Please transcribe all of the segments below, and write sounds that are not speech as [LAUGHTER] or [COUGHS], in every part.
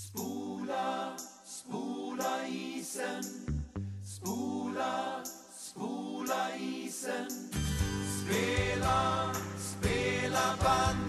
Spola, spola isen. Spola, spola isen. Spela, spela band.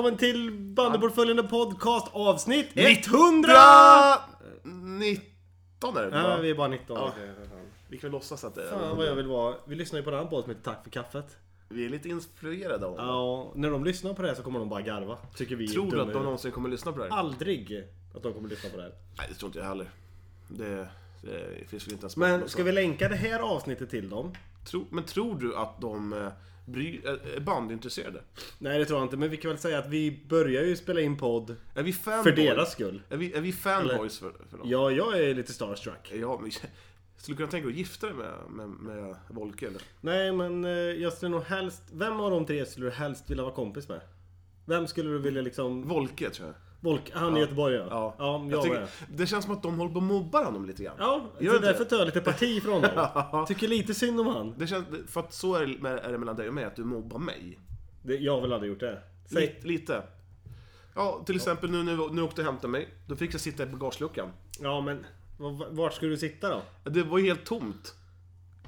Välkommen till Bandyportföljande podcast avsnitt 100! 19 är det Ja, vi är bara 19. Ja. Okej, för fan. Vi kan väl låtsas att det är Fan vad jag vill vara. Vi lyssnar ju på en annan podd som heter Tack för kaffet. Vi är lite inspirerade av dem. Ja, när de lyssnar på det här så kommer de bara garva. Tycker vi är Tror du dumma att i de huvudet. någonsin kommer lyssna på det här? Aldrig att de kommer lyssna på det här. Nej, det tror inte jag heller. Det, det finns väl inte ens Men ska vi länka det här avsnittet till dem? Tro, men tror du att de eh, bry, är- är bandintresserade? Nej det tror jag inte, men vi kan väl säga att vi börjar ju spela in podd Är vi fanboys? för deras skull. Är vi, är vi fanboys för, för dem? Ja, jag är lite starstruck. Ja, men, [LAUGHS] skulle du kunna tänka dig att gifta dig med, med, med Volke eller? Nej, men eh, jag skulle nog helst... Vem av de tre skulle du helst vilja vara kompis med? Vem skulle du vilja liksom... Volke tror jag. Volk, han i Göteborg ja. Ja, ja jag, jag tycker, det känns som att de håller på att mobba honom lite grann. Ja, så inte därför det? tar jag lite parti från honom. [LAUGHS] Tycker lite synd om han. Det känns, för att så är det, är det mellan dig och mig, att du mobbar mig. Det, jag har väl aldrig gjort det. Säg. Lite. lite. Ja, till exempel nu när nu, nu åkte och hämtade mig. Då fick jag sitta i bagageluckan. Ja, men vart ska du sitta då? Det var ju helt tomt.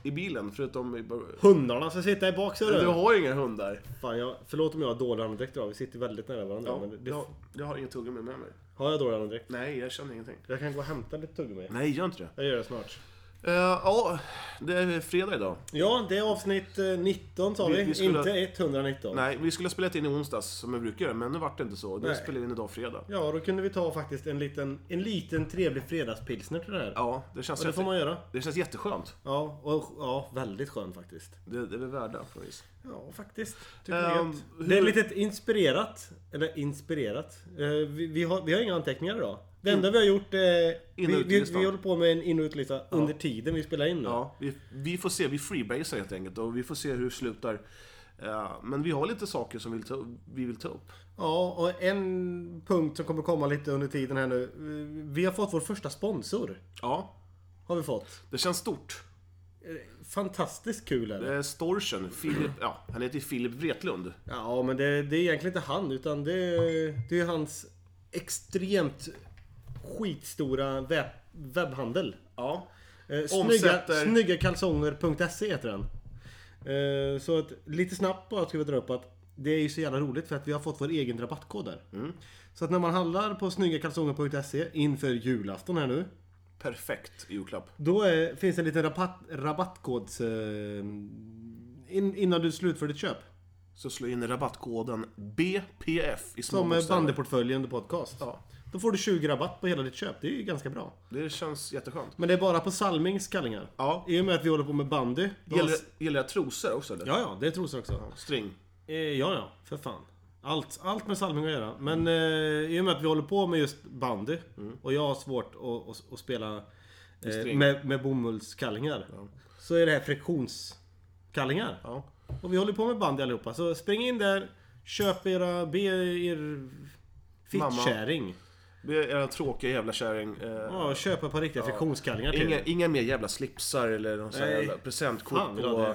I bilen, förutom... i- Hundarna ska sitta i Du baksätet. har ju inga hundar. Fan, jag, förlåt om jag har dålig andedräkt idag. Vi sitter väldigt nära varandra. Ja, men det, jag, jag har inget tuggummi med mig. Har jag dålig andedräkt? Nej, jag känner ingenting. Jag kan gå och hämta lite tuggummi. Nej, gör inte det. Jag gör det snart. Eh, ja, det är fredag idag. Ja, det är avsnitt eh, 19 sa vi. Vi- vi skulle- Inte 119. Nej, vi skulle ha spelat in i onsdags som vi brukar göra, men nu vart det inte så. Nu spelar vi in idag fredag. Ja, då kunde vi ta faktiskt en liten, en liten trevlig fredagspilsner till det här. Ja, det känns, Och det får jätte, man göra. det känns jätteskönt. Ja, och ja, väldigt skön faktiskt. Det, det är vi värda på något vis. Ja, faktiskt. Tycker jag Ehm, hur- Det är lite inspirerat. Eller inspirerat. Eh, vi, vi, har, vi har inga anteckningar idag. Det enda vi har gjort är... Och Vi, vi, vi håller på med en in och utlista under tiden vi spelar in nu. Ja, vi, vi får se. Vi freebasar helt enkelt och vi får se hur det slutar. Ja, men vi har lite saker som vi vill ta, vi vill ta upp. Ja, och en punkt som kommer komma lite under tiden här nu. Eh, Vi har fått vår första sponsor. Ja, Har vi fått. det känns stort. Fantastiskt kul är Det det. är Storchen, Filip, ja, han heter Filip Wretlund. Ja, men det, det är egentligen inte han, utan det, det är hans extremt skitstora webb, webbhandel. Ja. Eh, snygga, snyggakalsonger.se heter den. Eh, så att, lite snabbt bara ska vi dra upp att det är ju så jävla roligt för att vi har fått vår egen rabattkod där. Mm. Så att när man handlar på snyggakalsonger.se inför julafton här nu. Perfekt julklapp. Då är, finns en liten rabatt, rabattkods... Eh, in, innan du slutför ditt köp. Så slå in rabattkoden BPF i små Som bandyportföljen podcast. Ja. Då får du 20 rabatt på hela ditt köp. Det är ju ganska bra. Det känns jätteskönt. Men det är bara på Salmings kallingar. Ja. I och med att vi håller på med bandy. då- Gäller, gäller det trosor också eller? Ja, ja, det är trosor också. String. Eh, ja, ja, för fan. Allt, allt med Salming att göra. Men eh, i och med att vi håller på med just bandy och jag har svårt att, att, att spela eh, string. med, med bomullskallingar. Så är det här friktionskallingar. Ja. Och vi håller på med bandy allihopa. Så spring in där, köp era, be er fittkärring. En tråkiga jävla kärring. Eh, Ja, köpa ett par riktiga friktionskallingar till. Inga, inga mer jävla slipsar eller någon sån jävla presentkort Fan, på,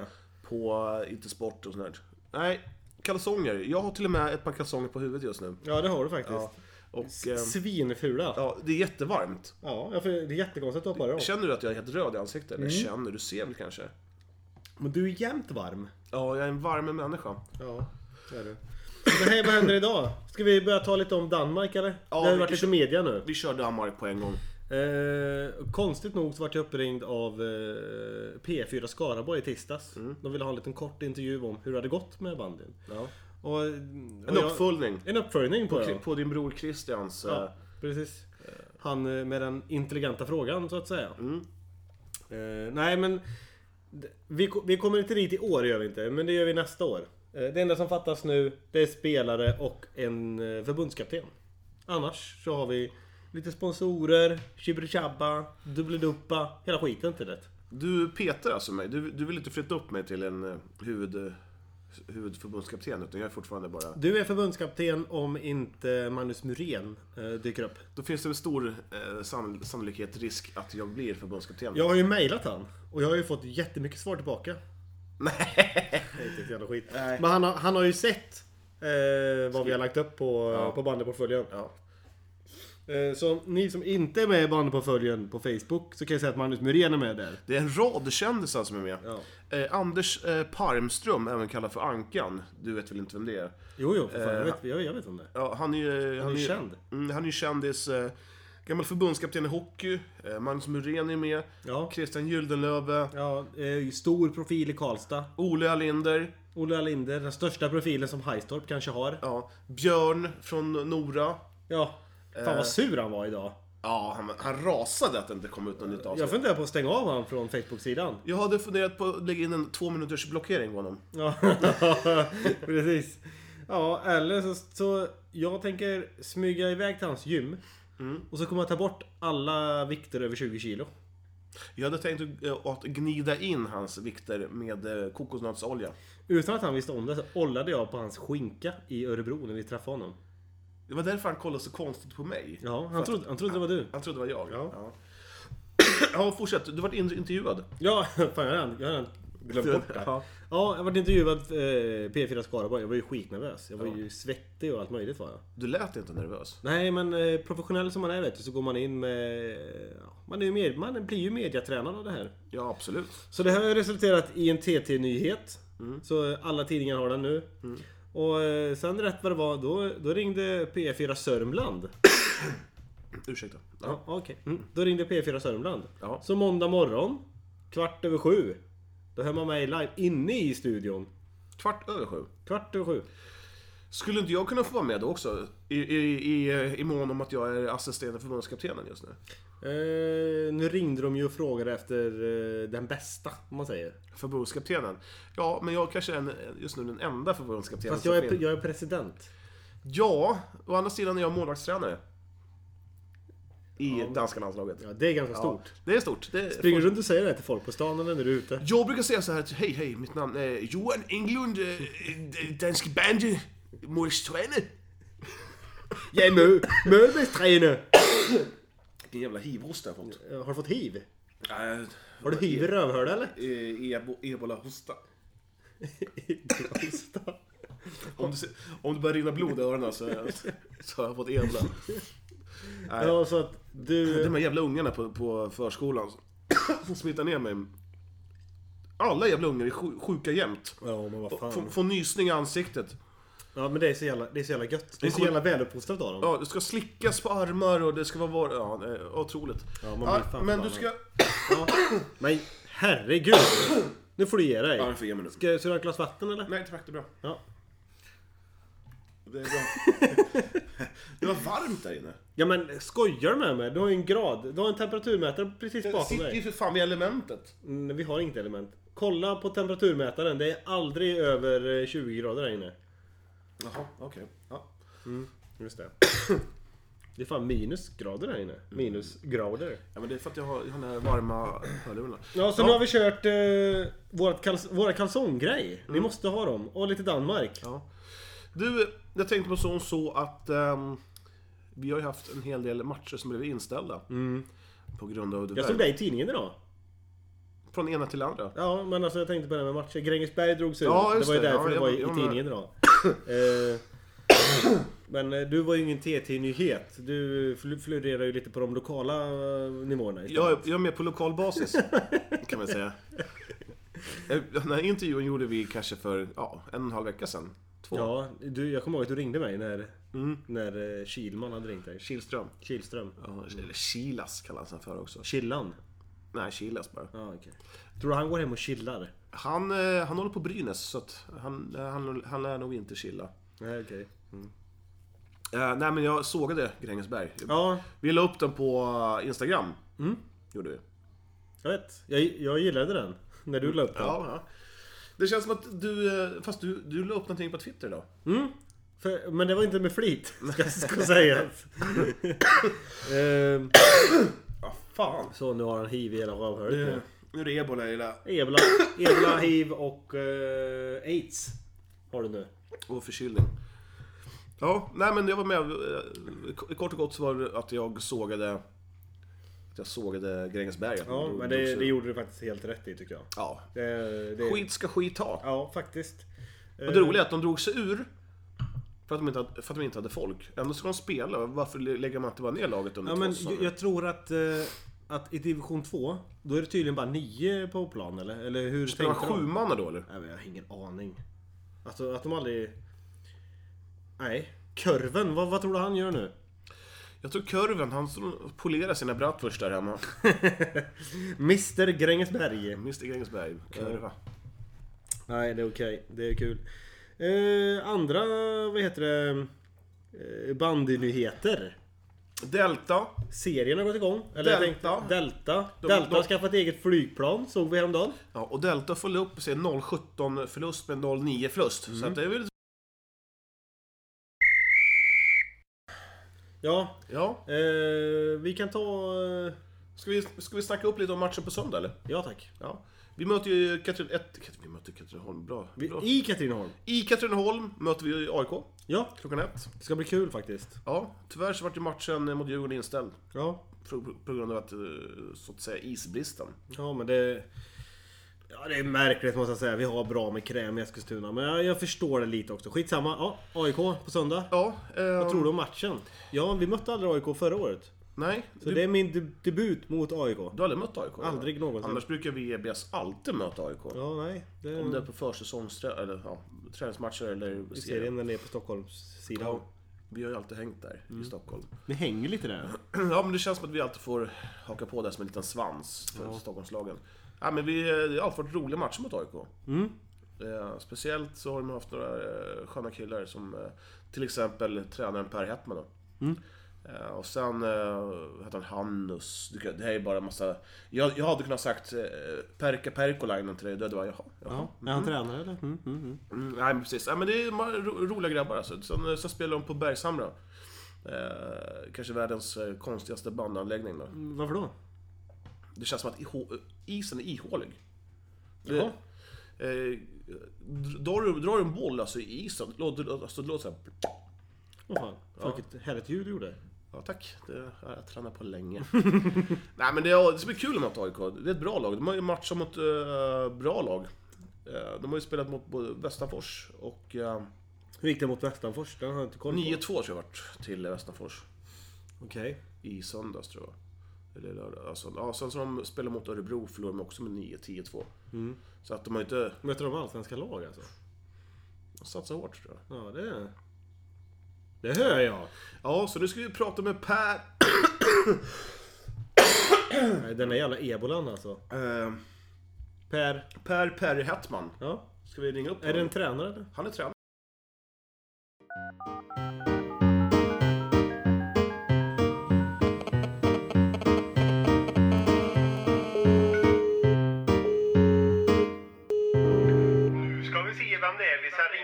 på eh, inte sport och sånt där. Nej, kalsonger. Jag har till och med ett par kalsonger på huvudet just nu. Ja, det har du faktiskt. Ja. Och, eh, Svinfula. ja, det är jättevarmt. Ja, får- det är jättekonstigt att ha på dig. Känner du att jag är helt röd i ansiktet? Mm. Eller känner, du ser väl kanske? Men du är jämt varm. Ja, jag är en varm människa. Ja, det är du. Men hej, vad händer idag? Ska vi börja ta lite om Danmark eller? Ja, det har vi- varit lite media nu. Vi kör Danmark på en gång. Eh, konstigt nog så vart jag uppringd av eh, P4 Skaraborg i tisdags. Mm. De ville ha en liten kort intervju om hur det hade gått med bandyn. Ja. Och, En och jag- uppföljning. En uppföljning på det. På din bror Christians... eh, Ja, precis. Han eh, med den intelligenta frågan så att säga. Mm. Eh, nej men... Vi, vi kommer inte dit i år gör vi inte, men det gör vi nästa år. Eh, det enda som fattas nu, det är spelare och en eh, förbundskapten. Annars så har vi lite sponsorer, Chibri-Chabba, Dubbliduppa, hela skiten till det. Du petar alltså mig. Du, du vill inte flytta upp mig till en eh, huvud, huvudförbundskapten, utan jag är fortfarande bara... Du är förbundskapten om inte Magnus Muren dyker upp. Då finns det en stor eh, sann- sannolikhet, risk att jag blir förbundskapten. Jag har ju mejlat han och jag har ju fått jättemycket svar tillbaka. Nej. Inte ett jävla skit. Nej. Men han har, han har ju sett eh, vad vi har lagt upp på, Ja. på bandyportföljen. Ja. Eh, så ni som inte är med i bandyportföljen på Facebook så kan jag säga att Magnus Muren är med där. Det är en rad kändisar som är med. Ja. Eh, Anders eh, Parmström, även kallad för Ankan. Du vet väl inte vem det är? Jo, jo, för fan, jag, Eh, vet, jag, jag vet om det. Ja, han är ju... Han är känd. Mm, han är ju kändis. Eh, gammal förbundskapten i hockey. Eh, Magnus Muren är med. Ja. Christian Gyldenlöve. Ja, eh, stor profil i Karlstad. Ole Alinder. Olle Alinder, den största profilen som Hajstorp kanske har. Ja. Björn från Nora. Ja. Fan Eh. vad sur han var idag. Ja, han, han rasade att det inte kom ut något nytt avsnitt. Jag funderar på att stänga av honom från Facebook-sidan. Jag hade funderat på att lägga in en två minuters blockering på honom. Ja, [LAUGHS] precis. Ja, eller så, så jag tänker smyga iväg till hans gym. Och så kommer jag ta bort alla vikter över 20 kilo. Jag hade tänkt eh, att gnida in hans vikter med eh, kokosnötsolja. Utan att han visste om det så ollade jag på hans skinka i Örebro när vi träffade honom. Det var därför han kollade så konstigt på mig. Ja, han trodde, han trodde det var du. Han trodde det var jag. Ja. Ja, [CLEARS THROAT] ja fortsätt. Du vart in- intervjuad. Ja, [LAUGHS] fan jag har redan glömt bort det. Ja. Ja, jag varit intervjuad eh, P4 Skaraborg. Jag var ju skitnervös. Jag var ju svettig och allt möjligt var jag. Du lät inte nervös. Nej, men eh, professionell som man är vet du, så går man in med... Ja, man, är ju med, man blir ju mediatränad av det här. Ja, absolut. Så det här har resulterat i en TT-nyhet. Så eh, alla tidningar har den nu. Och eh, sen rätt vad det var, då, då ringde P4 Sörmland. [COUGHS] Ursäkta. Ja, okej. Mm. Då ringde P4 Sörmland. Ja. Så måndag morgon, kvart över sju. Då hör man mig live inne i studion. Kvart över sju. Kvart över sju. Skulle inte jag kunna få vara med då också? I, i, i, i mån om att jag är assisterande förbundskaptenen just nu. Eh, nu ringde de ju och frågade efter eh, den bästa, om man säger. Förbundskaptenen. Ja, men jag kanske är en, just nu den enda förbundskaptenen Fast jag är, jag är president. Ja, å andra sidan är jag målvaktstränare. I Ja. danska landslaget. Ja, det är ganska Ja, stort. det är stort. Det är Springer du runt och säger det till folk på stan eller när du är ute? Jag brukar säga så här att hej, hej, mitt namn är Johan Englund, eh, eh, dansk bandy, målvaktstränare. Jag är mö-! Vilken jävla hivhosta jag fått. Har du fått hiv? Äh, Har du hiv i rövhålet eller? eh, ebo, Ebola-hosta. Om om det börjar rinna blod i öronen så, så har jag fått ebola. Ja, så att du... de här jävla ungarna på, på förskolan [CLEARS THROAT] som smittar ner mig. Alla jävla ungar är sju- sjuka jämt. Ja, men vad fan. får nysning i ansiktet. Ja, men det är så jävla, det är så jävla gött. Det är så jävla väluppfostrat av dem. Ja, det ska slickas på armar och det ska vara... var- Ja, det är otroligt. Ja, man blir Ja, fan men du ska... Ja. Men herregud! Nu får du ge dig. Ja, får ge mig nu. Ska, ska du ha ett glas vatten eller? Nej tack, det är bra. Ja. Det är bra. [LAUGHS] det var varmt där inne. Ja men skojar du med mig? Du har ju en grad. Du har en temperaturmätare precis bakom sitter ju dig. för fan vid elementet. Mm, vi har inget element. Kolla på temperaturmätaren. Det är aldrig över eh, 20 grader där inne. Jaha, okej. Ja. Just det. Det är fan minusgrader där inne. Minusgrader. ja, men det är för att jag har jag har den här varma hörlurarna. Ja, så Ja. nu har vi kört eh, vårat kals våra kalsonggrej. Ni måste ha dem. Och lite Danmark. Ja. Du, jag tänkte på så, så att... ehm, vi har ju haft en hel del matcher som blev inställda. På grund av det Jag såg det i tidningen idag. Från ena till andra. Ja, men alltså jag tänkte på det här med matcher. Grängesberg drogs ut. Ja, det var ju det. därför Ja, det jag- var i, jag i med. tidningen idag. [COUGHS] eh, men eh, du var ju ingen TT-nyhet. Du fl- florerar ju lite på de lokala eh, nivåerna. Jag, är- jag är med på lokal basis, [LAUGHS] kan man säga. Den här intervjun gjorde vi kanske för ja, en och en halv vecka sedan. Två. Ja, du, jag kommer ihåg att du ringde mig när, när eh, Kilman hade ringt dig. Kihlström. Kilström. Ja, eller Kilas kallas han för också. Killan? Nej, Kilas bara. Ja, okej. Tror du han går hem och chillar? Han, eh, han håller på Brynäs, så att han, eh, han, han lär nog inte chilla. Nej, okej. Eh, nej, men jag sågade Grängesberg. Ja, Vi la upp den på Instagram. Gjorde vi. jag vet. Jag, jag gillade den. [LAUGHS] När du la upp den. Ja, ja. Det känns som att du, fast du, du la upp någonting på Twitter idag. För, men det var inte med flit, ska, ska sägas. [LAUGHS] ehm, Ja, fan. så nu har han hiv i hela rövhålet. nu. Nu är det ebola hela... Ebola, ebola, hiv och eh, aids har du nu. Och förkylning. Ja, nej men jag var med. eh, Kort och gott så var det att jag sågade... Att jag sågade Grängesberg. Ja, men det, det gjorde du faktiskt helt rätt i tycker jag. Ja. Det, det, Skit ska skit ha. Ja, faktiskt. Och det roliga är att de drog sig ur för att de inte hade, för att de inte hade folk. Ändå ska de spela. Varför lägger man inte bara ner laget under Ja, men jag, jag tror att, eh, att i division 2, då är det tydligen bara nio på plan eller? Eller hur Spelar man sju manna då eller? Nej, men jag har ingen aning. Alltså att de aldrig... Nej. Kurven, vad, vad tror du han gör nu? Jag tror Kurven, han polerar sina bratwurst där hemma. [LAUGHS] Mr Grängesberg. Mr Grängesberg, kurva. Nej, det är okej. Det är kul. Eh, andra, vad heter det? Eh, bandynyheter. Delta. Serien har gått igång. Eller Delta. tänkte, Delta. De- Delta har de- skaffat eget flygplan, såg vi häromdagen. Ja, och Delta följde upp sin 0-17 förlust med 0-9 förlust. Mm. Så det är väl... Ja, Ja. eh, vi kan ta... Eh, Ska vi, ska vi snacka upp lite om matchen på söndag eller? ja tack. Ja. Vi möter ju Katrin... Ett, vi möter Katrineholm, bra. Vi, bra. I Katrineholm. I Katrineholm möter vi AIK Ja, klockan ett. det ska bli kul faktiskt. Ja, tyvärr så vart ju matchen mot Djurgården inställd. Ja, På, på grund av att, eh, så att säga, isbristen. ja men det... Ja, det är märkligt måste jag säga. Vi har bra med kräm i Eskilstuna. Men jag, jag förstår det lite också. Skitsamma. Ja, AIK på söndag. Ja, eh, Vad tror du om matchen? Ja, vi mötte aldrig AIK förra året. Nej, Så du, det är min de- debut mot AIK. du har aldrig mött AIK? eller? Aldrig någonsin. Annars brukar vi i EBS alltid möta AIK. Ja, nej. Det Om det är på försäsongsträ... eller ja, träningsmatcher eller i serien. serien när ni är på Stockholmssidan. Ja, vi har ju alltid hängt där Mm. i Stockholm. Ni hänger lite där. [CLEARS THROAT] Ja, men det känns som att vi alltid får haka på där som en liten svans för Stockholmslagen. Ja, men vi, det har alltid varit roliga matcher mot AIK. Mm. Eh, speciellt så har de haft några eh, sköna killar som eh, till exempel tränaren Per Hetman. Då. Mm. Eh, och sen eh, heter han Hannus. Det det här är bara en massa... Jag, jag hade kunnat sagt eh, Perka Perkolainen till dig, då hade bara jaha. jaha. Ja, är han tränare eller? Mm, mm, mm. Mm, nej men precis, ja, men det är ro, roliga grabbar alltså. Sen, sen spelar de på Bergshamra. Eh, kanske världens konstigaste bandanläggning då. Varför då? Det känns som att isen är ihålig. Jaha. Det, eh, drar, du, drar du en boll alltså i isen, det låter, alltså, det låter såhär... Vad fan. Fan vilket härligt ljud du gjorde. Ja tack, det har jag tränat på länge. [LAUGHS] Nej men det, är- det ska bli kul mot AIK. Det är ett bra lag. De har ju matchat mot eh, bra lag. Eh, de har ju spelat mot både Västanfors och uh, Hur gick det mot Västanfors? Den har jag inte koll på. 9-2 tror jag varit till Västanfors. Okej. i söndags tror jag. Eller lördag. Alltså, ja, sen så de spelade mot Örebro förlorade de också med 9-10-2. Mm. Så att de har inte Möter de allsvenska lag alltså? satsat hårt tror jag. Ja, det... Det hör jag. Ja, så nu ska vi prata med Per... Den är jävla ebolan alltså. Eh, Per. per Perry Hetman. Ja. Ska vi ringa upp Är det en honom? tränare eller? Han är tränare. Ska vi se vem det är vi ska?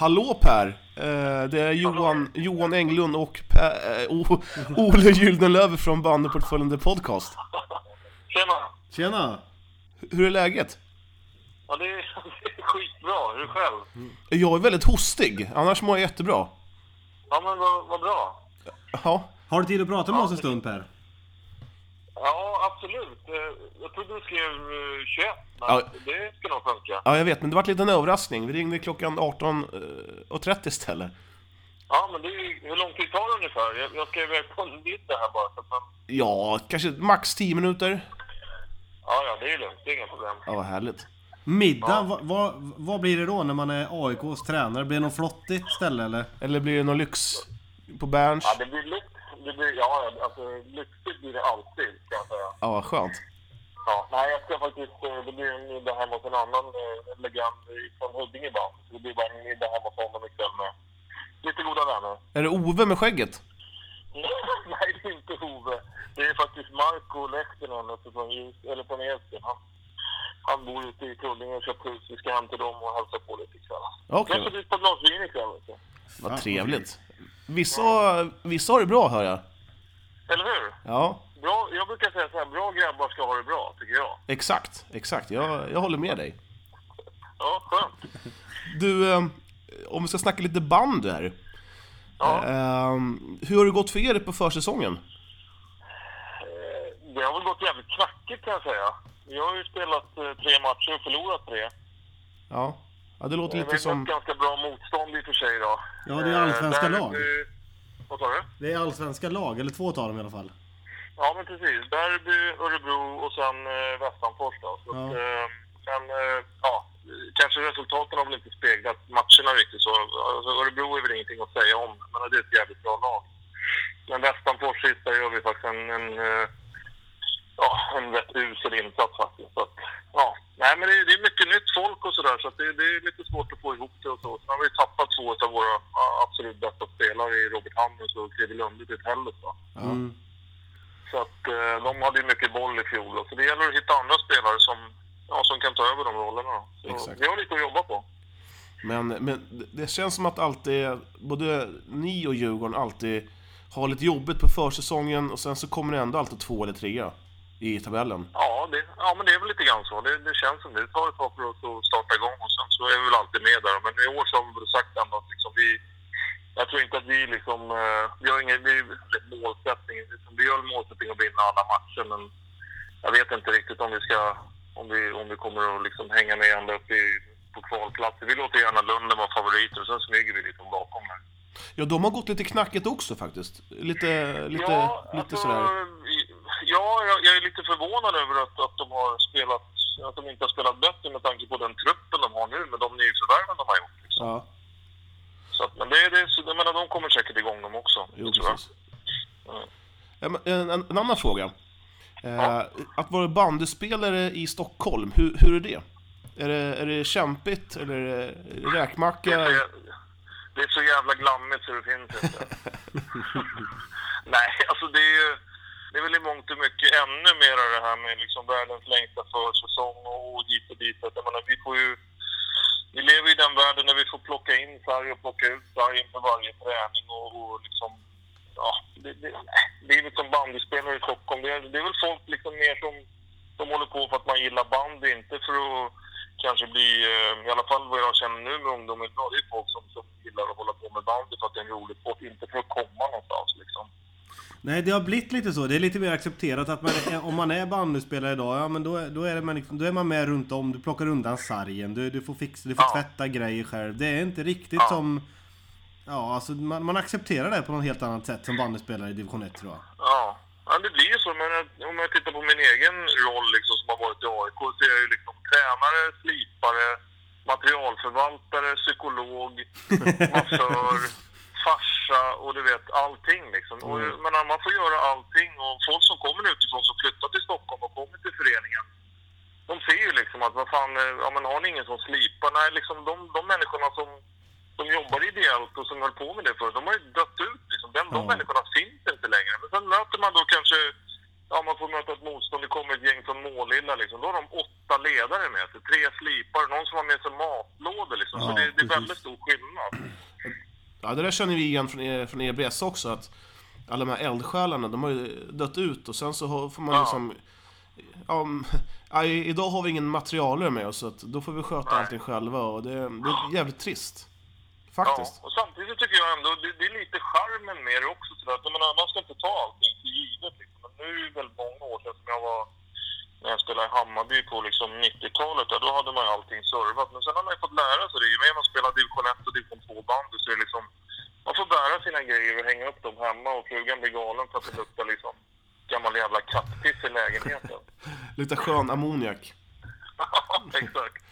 Hallå Per! Eh, det är Johan, Johan Englund och per, eh, O- Ole Gyldenlöv från Bandyportföljen The Podcast. Tjena! Tjena! Hur är läget? Ja, det är, [LAUGHS] det är skitbra. Hur själv? Jag är väldigt hostig, annars mår jag jättebra. Ja, men vad, vad bra. Ja, Har du tid att prata med oss en stund Per? Ja, absolut. Eh, Jag trodde du skrev eh, 21, men Ja. det ska nog funka. ja jag vet, men det var en liten överraskning. Vi ringde klockan 18.30 istället. Ja, men det är, hur lång tid tar det ungefär? Jag, jag ska iväg på en middag här bara. Så att man, Ja, kanske max 10 minuter. ja, ja, det är lugnt. Det är inga problem. Ja, vad härligt. Middag, vad, vad, vad blir det då när man är AIKs tränare? Blir det något flottigt ställe eller? Eller blir det någon lyx på Berns? Ja, det blir lyx. Det blir, ja, alltså lyxigt blir det alltid, kan jag säga. Ja, vad skönt. Ja, nej, jag ska faktiskt... eh, Det blir en middag hemma hos en annan eh, legend från Huddinge band. Så det blir bara en middag hemma hos honom ikväll med lite goda vänner. Är det Ove med skägget? [LAUGHS] Nej, det är inte Ove. Det är faktiskt Marco Lehtinen uppe från, Ljus- eller från Edsbyn. Han, han bor ute i Tullinge och köpt hus. Vi ska hem till dem och hälsa på lite ikväll. Okej. Jag ska dit på ett glas vin ikväll. Vad trevligt. Vissa, vissa har det bra, hör jag. Eller hur? Ja, Bra, jag brukar säga så här, bra grabbar ska ha det bra, tycker jag. exakt. Exakt. Jag, jag håller med dig. Ja, skönt. Du, eh, om vi ska snacka lite band här. Ja. Eh, hur har det gått för er på försäsongen? Eh, Det har väl gått jävligt knackigt kan jag säga. Jag har ju spelat tre matcher och förlorat tre. Ja, ja det låter Det lite är som... ett ganska bra motstånd i och för sig då. Ja, det är allsvenska Eh, där- lag. eh, Vad sa du? Det är allsvenska lag, eller två av dem i alla fall. Ja, men precis. Derby, Örebro och sen eh, Västanfors då. Så Ja. att, eh, sen, eh, ja, kanske resultaten har väl inte speglat matcherna riktigt så. Alltså, Örebro är väl ingenting att säga om, men det är ett jävligt bra lag. Men Västanfors sist, där gör vi faktiskt en, en, eh, ja, en rätt usel insats faktiskt. Så att, ja. Nej, men det, är- det är mycket nytt folk och sådär, så att det, det är lite svårt att få ihop det och så. Sen har vi tappat två av våra absolut bästa spelare i Robert Hammers och Fredrik Lunde till Hellet. va. Mm. Så att eh, de hade ju mycket boll i fjol. Så det gäller att hitta andra spelare som, ja, som kan ta över de rollerna. Så Exakt. vi har lite att jobba på. Men, men det- det känns som att alltid, både ni och Djurgården alltid har lite jobbigt på försäsongen och sen så kommer det ändå alltid två eller trea i tabellen. Ja, det, ja men det är väl lite grann så. Det, det känns som det. Det tar ett tag för oss att starta igång och sen så är vi väl alltid med där. Men i år så har vi väl sagt ändå att liksom vi... Jag tror inte att vi liksom... eh, vi har ingen vi, målsättning. Liksom, vi har målsättning att vinna alla matcher men jag vet inte riktigt om vi ska... Om vi, om vi kommer att liksom hänga med ända upp i, på kvalplatser. Vi låter gärna Lunden vara favoriter och sen smyger vi liksom bakom där. Ja, de har gått lite knackigt också faktiskt. Lite, lite, ja, lite alltså, sådär. Ja, jag, jag är lite förvånad över att, att de har spelat, att de inte har spelat bättre med tanke på den truppen de har nu med de nyförvärven de har gjort. Liksom. Ja, Så att, men det, det, så, jag menar, de kommer säkert igång de också. jo det tror jag. Ja, En, en, en annan fråga. Eh, att vara bandyspelare i Stockholm, hur, hur är det? Är det, är det kämpigt eller är det Det räkmacka? är, så, det är så jävla glammigt så det finns inte. [LAUGHS] Nej, alltså det är ju... Det är väl i mångt och mycket ännu mer det här med liksom världens längsta försäsong och hit och dit. Att Jag menar, vi får ju... Vi lever i den världen där vi får plocka in sarg och plocka ut sarg inför varje träning och, och liksom... Ja, det, det, livet som bandyspelare i Stockholm, det är, det är väl folk liksom mer som, som håller på för att man gillar bandy, inte för att kanske bli, eh, i alla fall vad jag känner nu med ungdomar idag, det är folk som, som gillar att hålla på med bandy för att det är en rolig sport, inte för att komma någonstans liksom. Nej, det har blivit lite så. Det är lite mer accepterat att man, är- om man är bandyspelare idag, ja men då, då, är, det man liksom, då är man med runt om. Du plockar undan sargen, du, du får fixa, du får Ja. tvätta grejer själv. Det är inte riktigt Ja. som... Ja, alltså man, man accepterar det på något helt annat sätt som bandyspelare i division 1 tror jag. Ja, ja det blir ju så. Men om jag tittar på min egen roll liksom, som har varit i AIK så är jag ju liksom tränare, slipare, materialförvaltare, psykolog, [LAUGHS] massör, farsa och du vet allting liksom. Och, jag menar, man får göra allting och folk som kommer utifrån som flyttar till Stockholm och kommer till föreningen de ser ju liksom att vad fan, eh, ja men har ni ingen som slipar? Nej, liksom de, de människorna som, som jobbar ideellt och som höll på med det förut, de har ju dött ut liksom. De, de Ja. människorna finns inte längre. Men sen möter man då kanske, ja man får möta ett motstånd, det kommer ett gäng från Målilla liksom. Då har de åtta ledare med sig, tre slipare, någon som har med sig matlådor liksom. så Ja, det, det är väldigt stor skillnad. Ja, det där känner vi igen från, E- från EBS också, att alla de här eldsjälarna, de har ju dött ut och sen så får man Ja. liksom... Ja, [LAUGHS] m- ja, idag har vi ingen materialare med oss, så att då får vi sköta Nej. allting själva och det, det är jävligt trist. Ja, Faktiskt. och samtidigt tycker jag ändå, det, det är lite charmen med det också. Så att, menar, man ska inte ta allting för givet. Liksom. Men nu är det väldigt många år sedan som jag var, när jag spelade i Hammarby på liksom 90-talet, ja, då hade man ju allting servat. Men sen har man ju fått lära sig det. Ju mer man spelar division 1 och division 2-bandy så är det liksom, man får bära sina grejer och hänga upp dem hemma och frugan blir galen för att det luktar liksom gammal jävla kattpiss i lägenheten. [LAUGHS] Lite skön ammoniak. [LAUGHS] Exakt.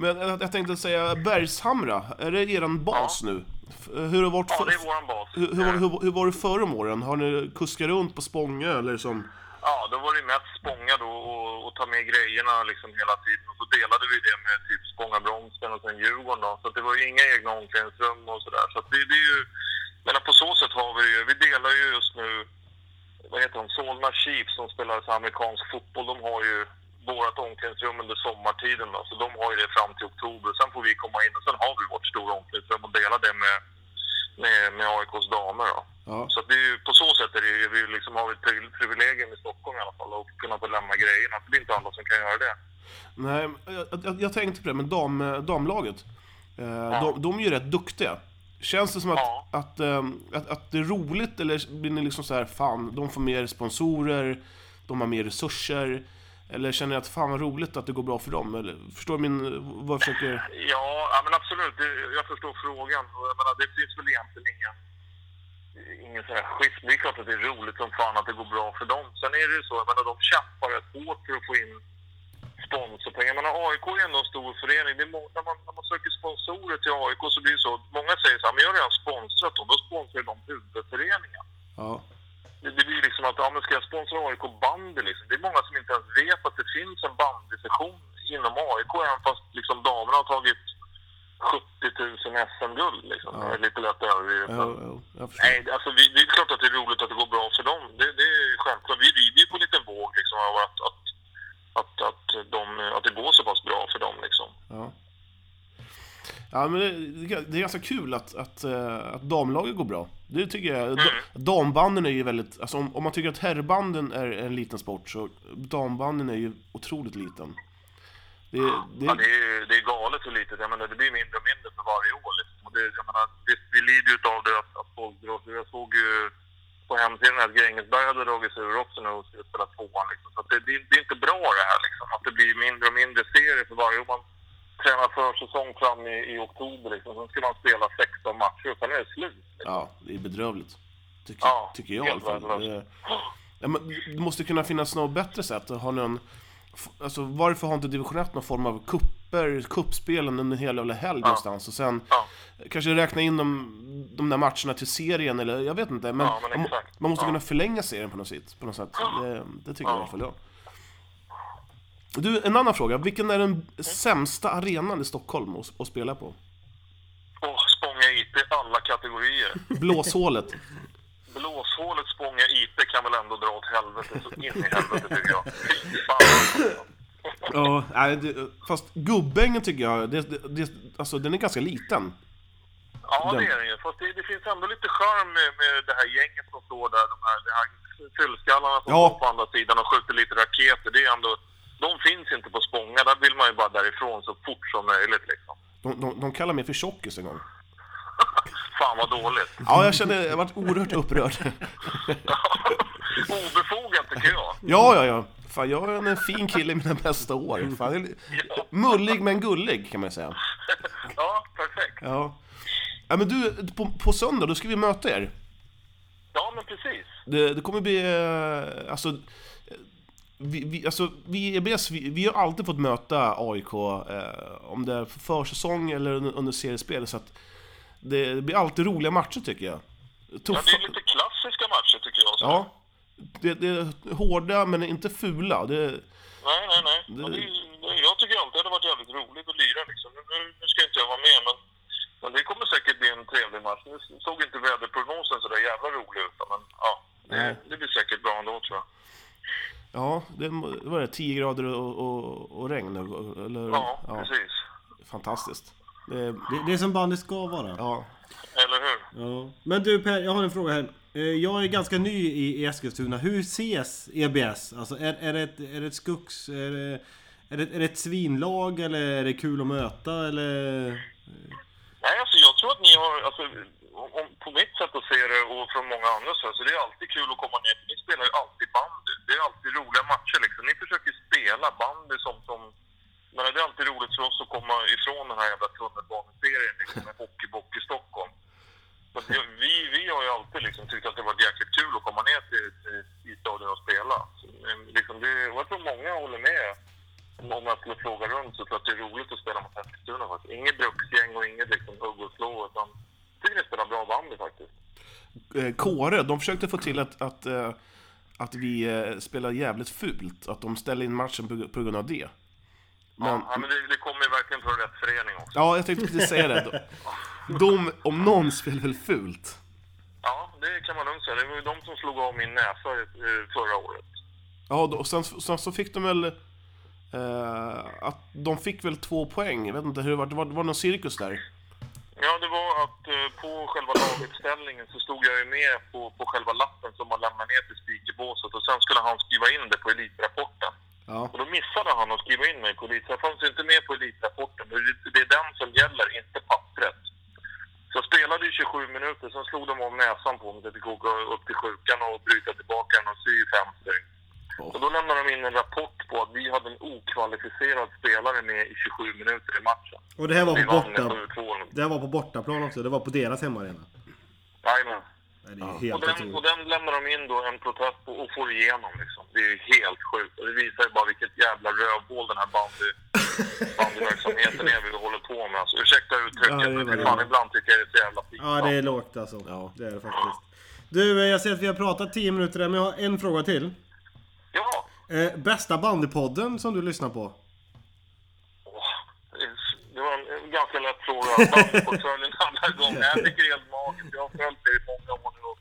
Men jag, jag tänkte säga, Bergshamra, är det eran bas nu? F- Hur har varit Ja, för, det är våran bas. hur, hur, hur, hur var det förr om åren? Har ni kuskat runt på Spångö eller som... Ja, då var det mest spånga då och, och ta med grejerna liksom hela tiden. Och så delade vi det med typ Spångabromsen och sen Djurgården då. Så att det var ju inga egna omklädningsrum och sådär. Så att det, det är ju... Men på så sätt har vi det ju. Vi delar ju just nu, vad heter de, Solna Chiefs som spelar så amerikansk fotboll. De har ju vårt omklädningsrum under sommartiden då. Så de har ju det fram till oktober. Sen får vi komma in och sen har vi vårt stora omklädningsrum och dela det med, med, med AIKs damer då. Ja. Så att det är ju, på så sätt är det ju, vi liksom har ett pri- privilegium i Stockholm i alla fall att kunna få lämna grejerna. Det är inte alla som kan göra det. Nej, jag, jag, jag tänkte på det med dam, damlaget. Eh, de, de är ju rätt duktiga. Känns det som att, Ja. att, ehm, att, att det är roligt eller blir ni liksom så här, fan, de får mer sponsorer, de har mer resurser? Eller känner ni att fan vad roligt att det går bra för dem? Eller, förstår du min, vad jag försöker... Ja, ja men absolut. Jag förstår frågan. Jag menar, det finns väl egentligen ingen, ingen sån här schism. Det är klart att det är roligt som fan att det går bra för dem. Sen är det ju så, jag menar, de kämpar rätt hårt för att få in sponsorpengar. Jag menar, AIK är ändå en stor förening. Må- när, man, när man söker sponsorer till AIK så blir det så, många säger så här, men jag har redan sponsrat dem. Då sponsrar de huvudföreningen. Ja. Det, blir liksom att, ja men ska jag sponsra AIK bandy liksom? Det är många som inte ens vet att det finns en bandysektion inom AIK, även fast liksom damerna har tagit 70 000 SM-guld liksom. Ja. Det är lite lätt överdrivet. Ja, ja. Nej, alltså vi, det är klart att det är roligt att det går bra för dem. Det, det är självklart. Vi rider ju på en liten våg liksom av att, att, att, att, de, att det går så pass bra för dem liksom. Ja. Ja, men det, det är ganska kul att, att, eh, att damlaget går bra. Det tycker jag. Da- Dambanden är ju väldigt... Alltså om, om man tycker att herrbanden är en liten sport så dambanden är ju otroligt liten. Det, det, Ja, det, är, det är galet hur litet. Jag menar, det blir mindre och mindre för varje år. Liksom. Det, jag menar, det, vi lider ju av det att, att folk drar. Jag såg ju på hemsidan att Grängesberg hade dragit sig ur också nu och skulle spela tvåan. Liksom. Så det, det, det är inte bra det här liksom. Att det blir mindre och mindre serier för varje år. Man tränar försäsong fram i, i oktober liksom. Sen ska man spela 16 matcher och sen är det slut. Liksom. ja, det är bedrövligt. Tycker, Ja, tycker jag i alla fall. Det, ja, men det måste kunna finnas något bättre sätt. Har någon, alltså, varför har inte division 1 någon form av kupper, kuppspelen under hela jävla helg någonstans? Och sen Ja. kanske räkna in de, de där matcherna till serien eller jag vet inte. Men, Ja, men man, man måste Ja. kunna förlänga serien på något sätt. På något sätt. Det, det tycker jag i alla fall jag. Du, en annan fråga. Vilken är den sämsta arenan i Stockholm att, att spela på? Och Spånga IP alla kategorier. [LAUGHS] Blåshålet. Blåshålet Spånga IP kan väl ändå dra åt helvete så in i helvete tycker jag. Fy fan. Ja, nej, det, fast Gubbängen tycker jag, det, det, alltså den är ganska liten. Ja, Den- det är det ju. Fast det, det finns ändå lite charm med, med det här gänget som står där. De här, de här fyllskallarna som Ja. står på andra sidan och skjuter lite raketer. Det är ändå, de finns inte på Spånga. Där vill man ju bara därifrån så fort som möjligt liksom. De, de, de kallar mig för tjockis en gång. [LAUGHS] Fan vad dåligt. Ja, jag kände, jag varit oerhört upprörd. [LAUGHS] Obefogat tycker jag. Ja, ja, ja. Fan, jag är en fin kille i mina bästa år. Fan, li- mullig men gullig, kan man säga. [LAUGHS] Ja, perfekt. Ja. Ja, men du, på, på söndag, då ska vi möta er. Ja, men precis. Det, det kommer bli, eh, alltså... Vi, vi, alltså, vi EBS, vi, vi har alltid fått möta AIK, eh, om det är för försäsong eller under, under seriespel, så att det, det blir alltid roliga matcher tycker jag. Ja, Tuffa, det är lite klassiska matcher tycker jag. Så. ja, det, det är hårda men inte fula. Det, Nej, nej, nej. Det- Ja, jag tycker alltid det hade varit jävligt roligt att lira liksom. Nu, nu, ska inte jag vara med, men, men det kommer säkert bli en trevlig match. Nu såg inte väderprognosen så där jävla rolig ut, men ja. Det, det blir säkert bra ändå tror jag. Ja, det var det, 10 grader och, och, och regn? Eller, Ja, precis. Fantastiskt. Det, Det, det är som bandy ska vara. ja, Eller hur? Ja. Men du Per, jag har en fråga här. Eh, Jag är ganska ny i, Eskilstuna. Hur ses EBS? Alltså är, är, det ett, är det ett skuggs... Är det, är, det, är det ett svinlag eller är det kul att möta eller? Nej, alltså jag tror att ni har, alltså, om, på mitt sätt att se det och från många andra så, så det är alltid kul att komma ner. Ni spelar ju alltid bandy. Det är alltid roliga matcher liksom. Ni försöker spela bandy som, som men det är alltid roligt för oss att komma ifrån den här jävla tunnelbaneserien liksom, med hockeybock i Stockholm. Så vi, vi har ju alltid liksom tyckt att det varit jäkligt kul att komma ner till, till, till stadion och spela. Så, liksom det, och jag tror många håller med. Om om jag skulle fråga runt så tror jag att det är roligt att spela mot Eskilstuna faktiskt. Inget bruksgäng och inget liksom hugg och slå utan jag tycker ni spelar bra bandy faktiskt. Eh, Kåre, de försökte få till att, att, eh, att vi eh, spelar jävligt fult. Att de ställer in matchen på, grund av det. Men, Ja, men det, det kommer ju verkligen från rätt förening också. ja, jag tänkte precis säga det. De, [LAUGHS] de om någon, spelar väl fult? Ja, det kan man lugnt säga. Det var ju de som slog av min näsa eh, förra året. Ja, och sen, sen så fick de väl... Eh, att de fick väl två poäng, jag vet inte hur det var, det var, det var någon cirkus där. Ja, det var att eh, på själva laguppställningen så stod jag ju med på, på själva lappen som man lämnar ner till speakerbåset och sen skulle han skriva in det på elitrapporten. Ja. Och då missade han att skriva in mig på elit. Så jag fanns inte med på elitrapporten. Det är- Det är den som gäller, inte pappret. Så jag spelade i 27 minuter, sen slog de av näsan på mig. Jag fick åka upp till sjukan och bryta tillbaka den och sy fem stygn. Och då lämnade de in en rapport på att vi hade en okvalificerad spelare med i 27 minuter i matchen. Och det här var på borta... 7-2. Det här var på bortaplan också. Det var på deras hemmaarena. Jajamän. Nej, Det är Och helt den, och den lämnar de in då en protest på och får igenom liksom. Det är ju helt sjukt. Och det visar ju bara vilket jävla rövhål den här bandy, [LAUGHS] bandyverksamheten är vi håller på med. Alltså, ursäkta uttrycket, Ja, men fan ibland tycker jag det är så jävla fint. Ja, det är lågt alltså. Ja. Det är det faktiskt. Du, eh, jag ser att vi har pratat 10 minuter där, men jag har en fråga till. Ja! Eh, bästa bandypodden som du lyssnar på? Det var en en ganska lätt fråga. Bandyportföljen andra gången. Nej, Jag tycker det är helt magiskt. Jag har följt er i många år nu och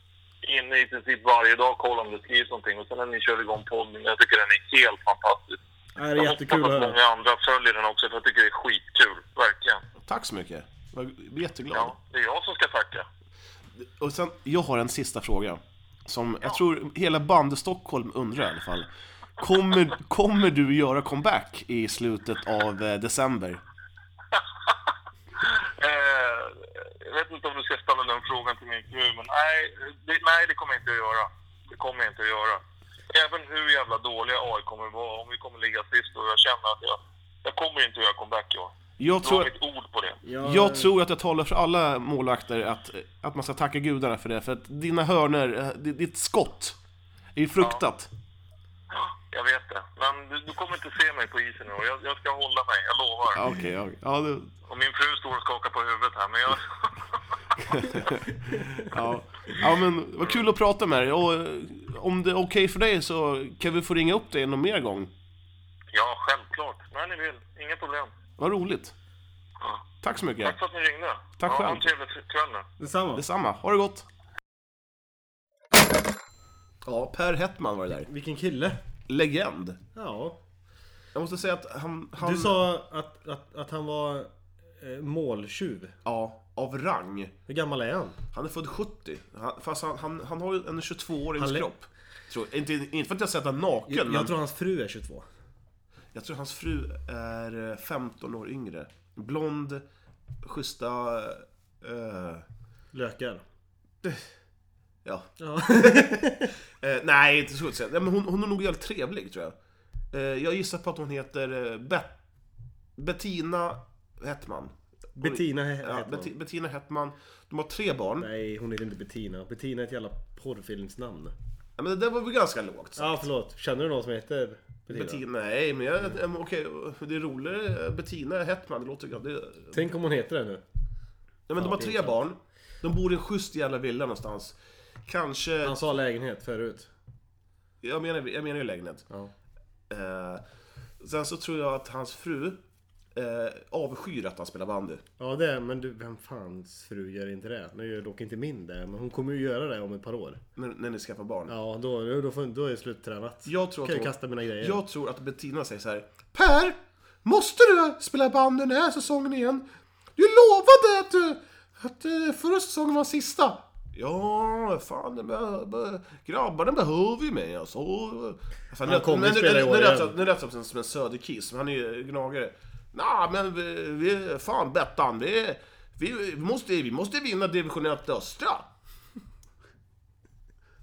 inne i princip varje dag kollar om det skrivs någonting. Och sen när ni kör igång podden, jag tycker den är helt fantastisk. Det är Jag jättekul hoppas att många andra följer den också, för jag tycker det är skitkul. Verkligen. Tack så mycket. Jag blir jätteglad. Ja, det är jag som ska tacka. Och sen, jag har en sista fråga. Som jag tror hela bandet Stockholm undrar i alla fall. Kommer, kommer du göra comeback i slutet av eh, december? [LAUGHS] Eh, jag vet inte om du ska ställa den frågan till min fru, men nej det, nej, det kommer jag inte att göra. Det kommer jag inte att göra. Även hur jävla dåliga AI kommer vara, om vi kommer ligga sist och jag känner att jag, jag kommer inte att göra comeback i år. Jag Du tror, mitt ord på det. Jag, jag tror att jag talar för alla målvakter att, att man ska tacka gudarna för det. För att dina hörner, eh, di- ditt skott, är ju fruktat. Jag vet det. Men du, du kommer inte se mig på isen nu och jag, jag ska hålla mig, jag lovar. Ja, Okej, ja, ja, det, Och min fru står och skakar på huvudet här, men jag... [LAUGHS] ja. ja men vad kul att prata med dig. Och eh, om det är okej för dig så kan vi få ringa upp dig någon mer gång. ja, självklart. När ni vill. Inga problem. Vad roligt. Ja. Tack så mycket. Tack för att ni ringde. Tack ja, själv. Ha en trevlig kväll nu. Detsamma. Detsamma. Ha det gott. Ja, Per Hetman var det där. Vilken kille. Legend. Ja. Jag måste säga att han... han Du sa att, att, att han var eh, måltjuv. Ja, av rang. Hur gammal är han? Han är född 70. Han, fast han, han, han har ju en 22-årings Han le- kropp. Tror, inte, inte för att jag sett honom naken, Jag, men jag tror hans fru är 22. Jag tror hans fru är eh, 15 år yngre. Blond, schyssta... eh, Lökar. [LAUGHS] ja. Ja. [LAUGHS] Eh, nej, inte så att säga. Men hon, hon är nog jävligt trevlig, tror jag. Eh, jag gissar på att hon heter eh, Bet Bettina Hetman. Hon- Bettina he- Ja, Bettina Hetman. De har tre barn. Nej, hon heter inte Bettina. Bettina är ett jävla porrfilmsnamn. Ja, men det där var väl ganska lågt. Ja, förlåt. Känner du någon som heter Bettina? Bettina, nej men jag, eh, okej, det är roligare. Bettina Hetman, det låter gott. Det, Tänk om hon heter det nu. ja, men de har tre pinsamt. barn. De bor i en schysst jävla villa någonstans. Kanske... Han sa lägenhet förut. Jag menar, jag menar ju lägenhet. Ja. Eh, sen så tror jag att hans fru eh, avskyr att han spelar bandy. Ja, det är, men du, vem fans fru gör inte det? Nu gör dock inte min det, men hon kommer ju göra det om ett par år. När, när ni skaffar barn. Ja, då, då, får, då är det sluttränat. Jag tror kan att jag hon, kasta mina grejer. jag tror att Bettina säger så här. Per! Måste du spela bandy den här säsongen igen? Du lovade att, du, att eh, förra säsongen var sista. Ja, fan, be, be, grabbarna behöver ju mig alltså. Fan, Han kommer ju nu- spela i år igen. jag- Nu lät jag som en söderkis, men han är ju gnagare. Nej, men vi, vi, fan Bettan, vi, Vi, vi, måste, vi måste vinna division 1 östra.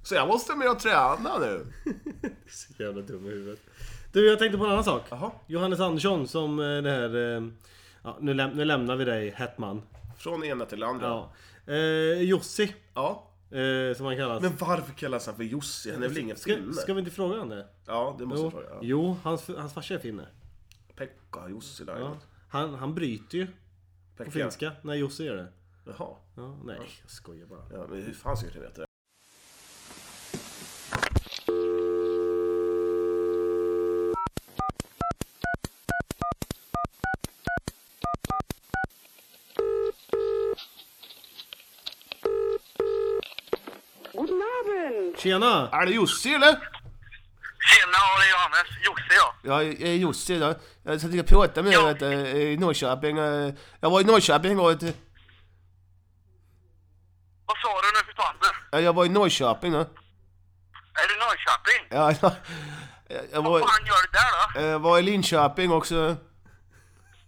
Så jag måste med och träna nu. [LAUGHS] Så jävla dum i huvudet. Du, jag tänkte på en annan sak. Jaha. Johannes Andersson som eh, det här... eh, Ja, nu, läm- nu lämnar vi dig, Hetman. Från ena till andra. Ja. Eh, Jussi, Ja. eh, som han kallas. Men varför kallas han för Jussi? Han är väl ingen ska, finne? ska vi inte fråga honom det? Ja, det måste Jo, jag fråga. Ja. jo hans, hans farsa är finne. Pekka Jussi där. Ja. Han, han bryter ju på Pekka. finska när Jussi gör det. Jaha. Ja, nej, jag skojar bara. Ja, men hur fan ska jag veta det? Tjena! Är det Jussi eller? Johannes. Josse ja. Ja, jag är Jussi då. Jag satt och pratade med Ja. vet, du, i Norrköping. eh, Jag var i Norrköping vet du, Vad sa du nu du? ja, Jag var i Norrköping då. Är du Norrköping? Ja, jag, jag, jag, Vad var, fan gör du där då? jag var i Linköping också.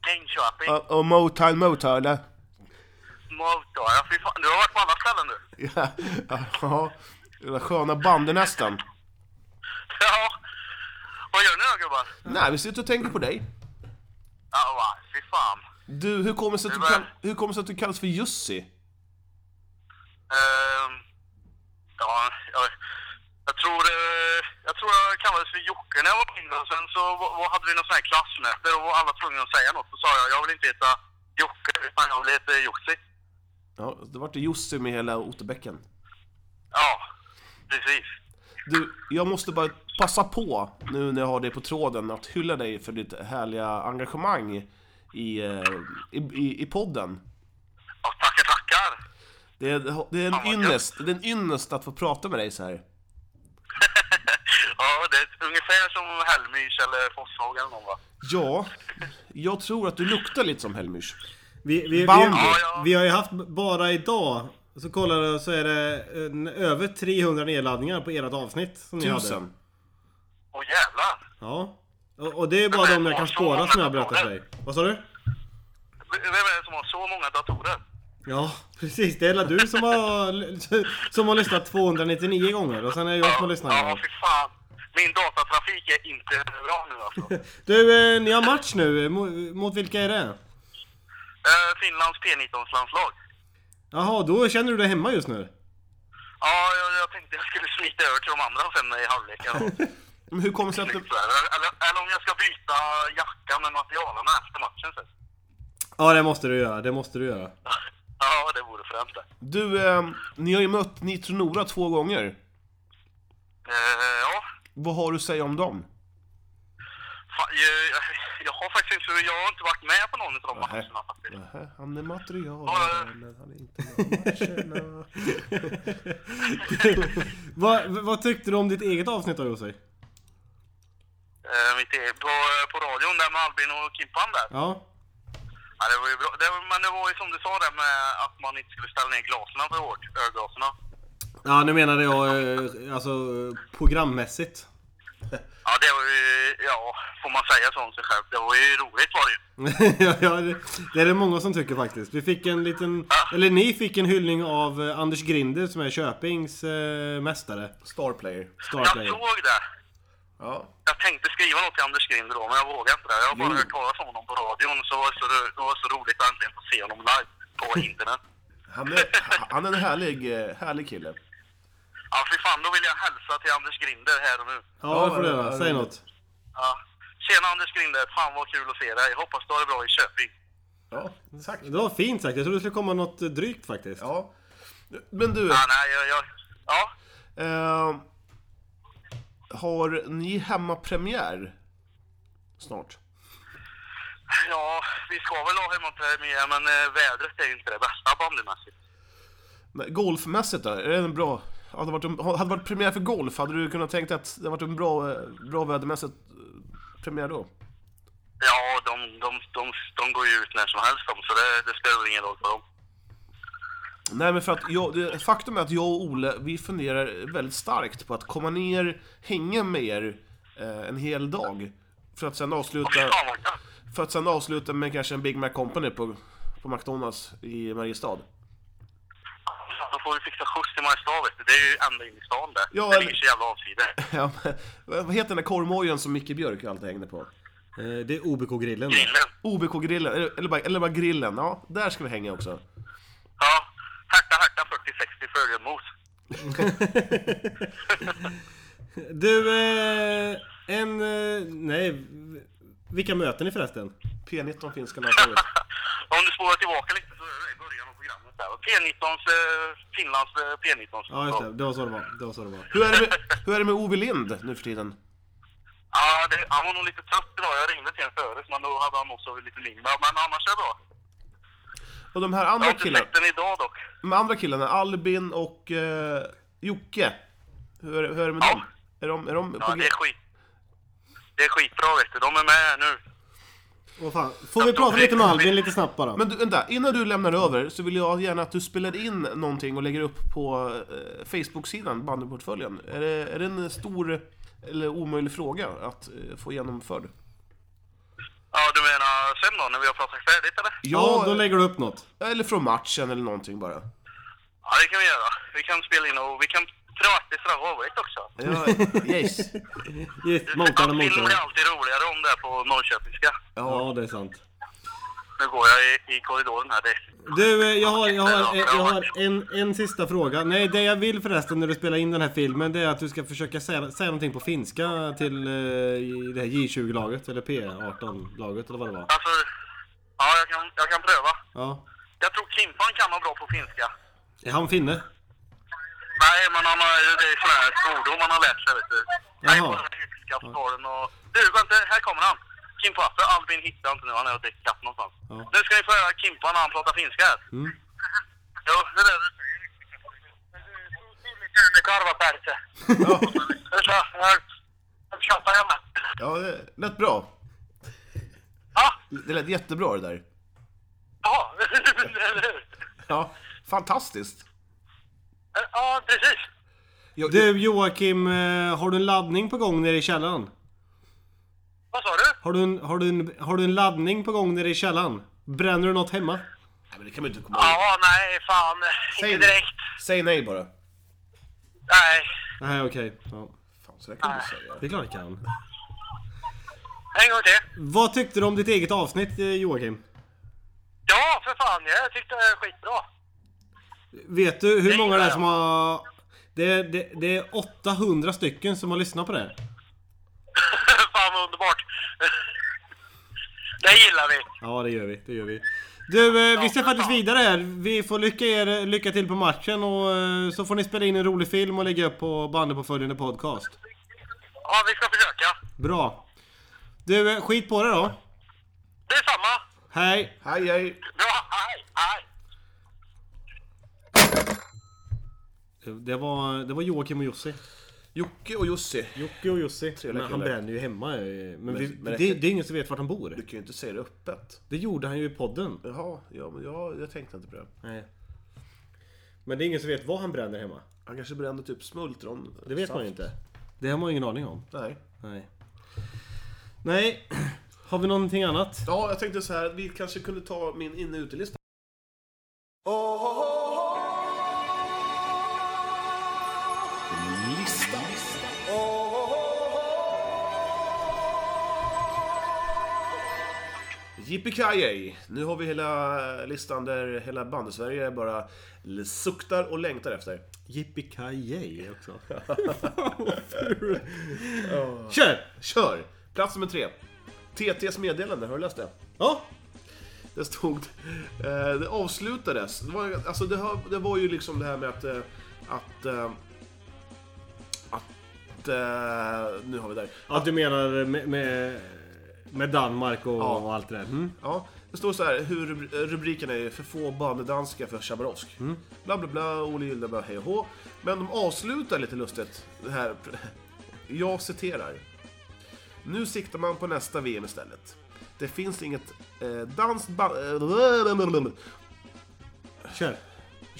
Linköping? Och, och Motala, Motala. Motala? Fy fan, du har varit på alla ställen du. Ja, ja, det var sköna bandet nästan. Ja. Gubbar? Nej, vi sitter och tänker på dig. Ja, va, fy fan. Du, hur kommer det sig att du, kall, hur kommer det sig att du kallas för Jussi? Ehm, ja, jag, jag tror, eh, jag tror jag kallades för Jocke när jag var mindre sen så hade vi någon sån här klassmöte och var alla tvungna att säga något. Då sa jag, jag vill inte heta Jocke utan jag vill heta Jussi. Ja, det vart det Jussi med hela Otterbäcken. Ja, precis. Du, jag måste bara passa på nu när jag har dig på tråden att hylla dig för ditt härliga engagemang i, eh, i, i, i podden. Ja, tackar, tackar. Det är, det, är en ynnest, det är en ynnest att få prata med dig så här. [LAUGHS] ja, det är ungefär som Helmys eller Forshag eller någon va? Ja, jag tror att du luktar lite som Helmyrs. Vi, vi, vi, Bandy. vi, Ja, ja. vi har ju haft bara idag, så kollade jag så är det en, över 300 nedladdningar på ert avsnitt som ni hade. Tusen. Åh jävlar! Ja. Och, och det är bara de jag kan spåra som jag berättar för dig. Vad sa du? Vem är det som har så många datorer? Ja, [LAUGHS] precis. Det är väl du som har, [LAUGHS] som har lyssnat 299 gånger och sen är det jag som har lyssnat Ja, fy fan. Min datatrafik är inte bra nu alltså. [LAUGHS] Du, eh, ni har match nu. Mot, mot vilka är det? Eh, Finlands P19-landslag. Jaha, då känner du dig hemma just nu? Ja, jag, jag tänkte jag skulle smita över till de andra sen i halvleken. [LAUGHS] Men hur kommer det sig att du... eller, eller, om jag ska byta jacka med materialarna efter matchen sen. Ja, det måste du göra. Det måste du göra. [LAUGHS] Ja, det vore fränt det. Du, eh, ni har ju mött Nitro Nora två gånger. Eh, ja, Vad har du att säga om dem? Jag, [LAUGHS] jag har faktiskt inte, jag har inte varit med på någon av de Nähä. matcherna faktiskt. Nähä, han är material, Ja. men han är inte med [LAUGHS] vad, vad tyckte du om ditt eget avsnitt då, Jose? Eh, mitt e- på, på radion där med Albin och Kimpan där. Ja. Ja, det var ju bra. Det, men det var ju som du sa där med att man inte skulle ställa ner glasen för hårt, ölglasen. Ja, nu menade jag eh, alltså programmässigt. Ja, det var ju, ja, får man säga så om sig själv. Det var ju roligt var det ju. [LAUGHS] ja, ja, det, det är det många som tycker faktiskt. Vi fick en liten, eller ni fick en hyllning av eh, Anders Grinder som är Köpings eh, mästare. Star player. Jag såg det. Ja. Jag tänkte skriva något till Anders Grinder då, men jag vågade inte det. Jag har bara Jo. hört talas om honom på radion, så var det så, ro- det var så roligt att äntligen få se honom live på [LAUGHS] internet. Han är, han är en härlig, eh, härlig kille. Ja, fy fan, då vill jag hälsa till Anders Grinder här och nu. Ja, det får du göra. Säg något. Ja. Tjena Anders Grinder, fan vad kul att se dig. Hoppas du har det bra i Köping. Ja, tack. Det var fint sagt. Jag trodde det skulle komma något drygt faktiskt. Ja. Men du, Ja, nej, jag, jag, ja. eh, har ni hemmapremiär snart? ja, vi ska väl ha hemmapremiär, men eh, vädret är ju inte det bästa bandymässigt. Men Golfmässigt då? Är det en bra... Hade det varit, hade varit premiär för golf, hade du kunnat tänka att det varit en bra, eh, bra vädermässigt eh, premiär då? Ja, de, de, de, de går ju ut när som helst de, så det, det spelar ingen roll för dem. Nej men för att jag, det, faktum är att jag och Ole, vi funderar väldigt starkt på att komma ner, hänga med er eh, en hel dag. För att sen avsluta, för att sen avsluta med kanske en Big Mac Company på, på McDonalds i Mariestad. Då får vi fixa skjuts till Mariestad. Det är ju ända in i stan där. Ja, det ligger så jävla avsides. [LAUGHS] Ja, men, vad heter den där korvmojen som Micke Björk alltid hängde på? Eh, Det är OBK-grillen. Grillen. OBK-grillen, eller, eller, bara, eller bara grillen. Ja, där ska vi hänga också. Ja. Härta, härta 40-60 Följenmos. [LAUGHS] Du, eh, en... eh, Nej, vilka möter ni förresten? P19 finska landslaget. [LAUGHS] Om du spårar tillbaka lite så är det i början där. P19s, eh, Finlands eh, P19s. Ja, just det. Det var så det var. Det var, så det var. Hur är det med, [LAUGHS] hur är det med Ove Lind nu för tiden? Ja, det, han var nog lite trött idag. Jag ringde till honom förut, men då hade han sovit lite mindre. Men annars är det bra. Och de här Jag har andra inte killarna, sett den idag dock. de andra killarna, Albin och eh, Jocke. Hur, är- hur är det med Ja. dem? Är de, är de Ja, det är skit. Det är skitbra vet du. De är med nu. Vad fan. Får vi prata lite med Albin lite snabbt bara? Men du, vänta, innan du lämnar över så vill jag gärna att du spelar in någonting och lägger upp på eh, Facebook-sidan, bandyportföljen. Är det, är det en stor eller omöjlig fråga att eh, få genomförd? Ja, du menar sen då, när vi har pratat färdigt eller? Ja, då lägger du upp något. Eller från matchen eller någonting bara. Ja, det kan vi göra. Vi kan spela in och vi kan prata från övrigt också. Ja, yes. Yes, Månkarna, Film blir månkarna. alltid roligare om det är på Norrköpingska. Ja, det är sant. Nu går jag i, i korridoren här. Det, Du, eh, jag har, jag har, jag har en, en sista fråga. Nej, det jag vill förresten när du spelar in den här filmen, det är att du ska försöka säga, säga någonting på finska till eh, det här J20-laget, eller P18-laget, eller vad det var. alltså, ja, jag kan, jag kan pröva. Ja. Jag tror Kimpan kan vara bra på finska. Är han finne? Nej, men han har, det är sådana här svordom han har lärt sig, vet du. Nej, här finska staden och... Du, vänta, här kommer han. Kimpa, för Albin hittar inte nu, han är och dricker kaffe någonstans. Ja. Nu ska ni få höra Kimpa när han pratar finska här. Mm. [LAUGHS] Jo, det är det du säger. Jag tjatar hemma. Ja, det lät bra. Ja, Det lät jättebra det där. ja, [LAUGHS] eller hur? Ja, fantastiskt. Ja, precis. Du Joakim, eh, har du en laddning på gång nere i källaren? Vad sa du? Har du en, har du en, har du en laddning på gång nere i källaren? Bränner du något hemma? Nej, men det kan man inte komma ihåg. Ja, nej, fan. Säg Inte direkt. Säg nej bara. Nej. Nej, okej. Ja. Fan, så där kan du inte säga. Det är klart jag kan. En gång till. Vad tyckte du om ditt eget avsnitt eh, Joakim? Ja, för fan. Jag tyckte det var skitbra. Vet du hur Det många det är som har... Det är, det, det är 800 stycken som har lyssnat på det. [LAUGHS] fan vad underbart. det gillar vi. Ja, det gör vi. Det gör vi. Du, eh, vi ska faktiskt vidare här. Vi får lycka, er, lycka till på matchen och eh, så får ni spela in en rolig film och lägga upp på bandet på följande podcast. Ja, vi ska försöka. Bra. Du, eh, skit på det då. Det är samma. Hej! Hej, hej. Bra, hej, hej. Det var, det var Joakim och Jussi. Jocke och Jussi. Jocke och Jussi. Men han bränner ju hemma. eh, Men, vi, men det, det- det är ingen som vet vart han bor. Du kan ju inte säga det öppet. Det gjorde han ju i podden. Jaha, ja, men jag, jag tänkte inte på det. Nej. Men det är ingen som vet vad han bränner hemma. Han kanske brände typ smultron. Det vet man ju inte. Det har man ju ingen aning om. Nej. Nej. Nej. Har vi någonting annat? Ja, jag tänkte så här, vi kanske kunde ta min inne och utelista. Lista. Yippee Nu har vi hela listan där hela bandesverige bara suktar och längtar efter. Yippee också. [LAUGHS] Kör! Kör! Plats nummer tre. TTs meddelande, har du läst det? Ja. Det stod... Eh, det avslutades. Det var, alltså det, det var ju liksom det här med att... Eh, att... Att... Eh, nu har vi där. Ja, du menar med, med, med Danmark och, Ja. och allt det där? Mm. Ja, det står så här, hur rubri- rubriken är för få banedanska för Chabarovsk. Bla bla bla, Olle Gyllenberg, hej och hå. Men de avslutar lite lustigt. Det här. Jag citerar. Nu siktar man på nästa VM istället. Det finns inget eh, danskt ba- eh, Kör.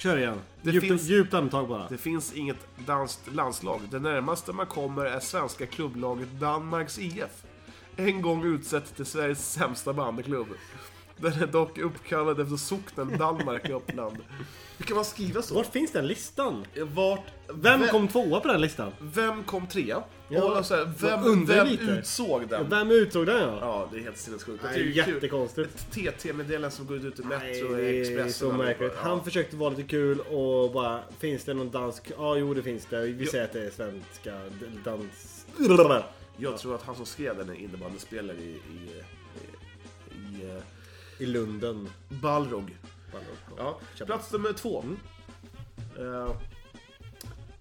Kör igen. Det djupt, finns- djupt andetag bara. Det finns inget danskt landslag. Det närmaste man kommer är svenska klubblaget Danmarks IF. En gång utsett till Sveriges sämsta bandyklubb. Den är dock uppkallad efter socknen Danmark i Uppland. Hur kan man skriva så? Vart finns den listan? Vart, Vem kom tvåa på den listan? Vem kom trea? Ja, och så här, vem, vem lite. utsåg den? Vem utsåg den ja? Ja, det är helt sinnessjukt. Det är tycker det är kul. jättekonstigt. TT-meddelande som går ut i Metro, är Expressen. så och märkligt. ja. Han försökte vara lite kul och bara Finns det någon dansk? Ja, jo det finns det. Vi säger att det är svenska dans... Jag tror att han som skrev den är innebandyspelare i, i, i, i eh, I Lunden. Balrog. Ja, Köp. plats nummer två. Eh,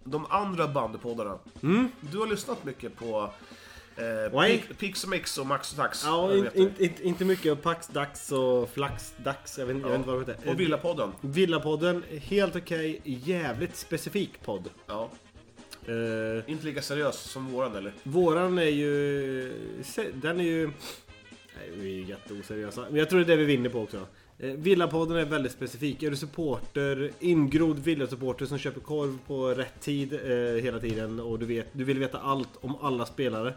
de andra bandypoddarna. Du har lyssnat mycket på eh, Nej. Pix- Pix och Max och Tax. Ja, in, de in, in, inte mycket Pax-dags och Flax-dags. Jag vet, jag vet inte vad det heter. Och Villapodden. Villapodden, helt okej. Jävligt specifik podd. Ja. Eh, Inte lika seriös som våran eller? våran är ju... se- Den är ju... Nej, vi är jätteoseriösa. Men jag tror det är det vi vinner på också. Eh, Villapodden är väldigt specifik. Är du supporter, ingrodd villasupporter som köper korv på rätt tid eh, hela tiden och du, vet, du vill veta allt om alla spelare.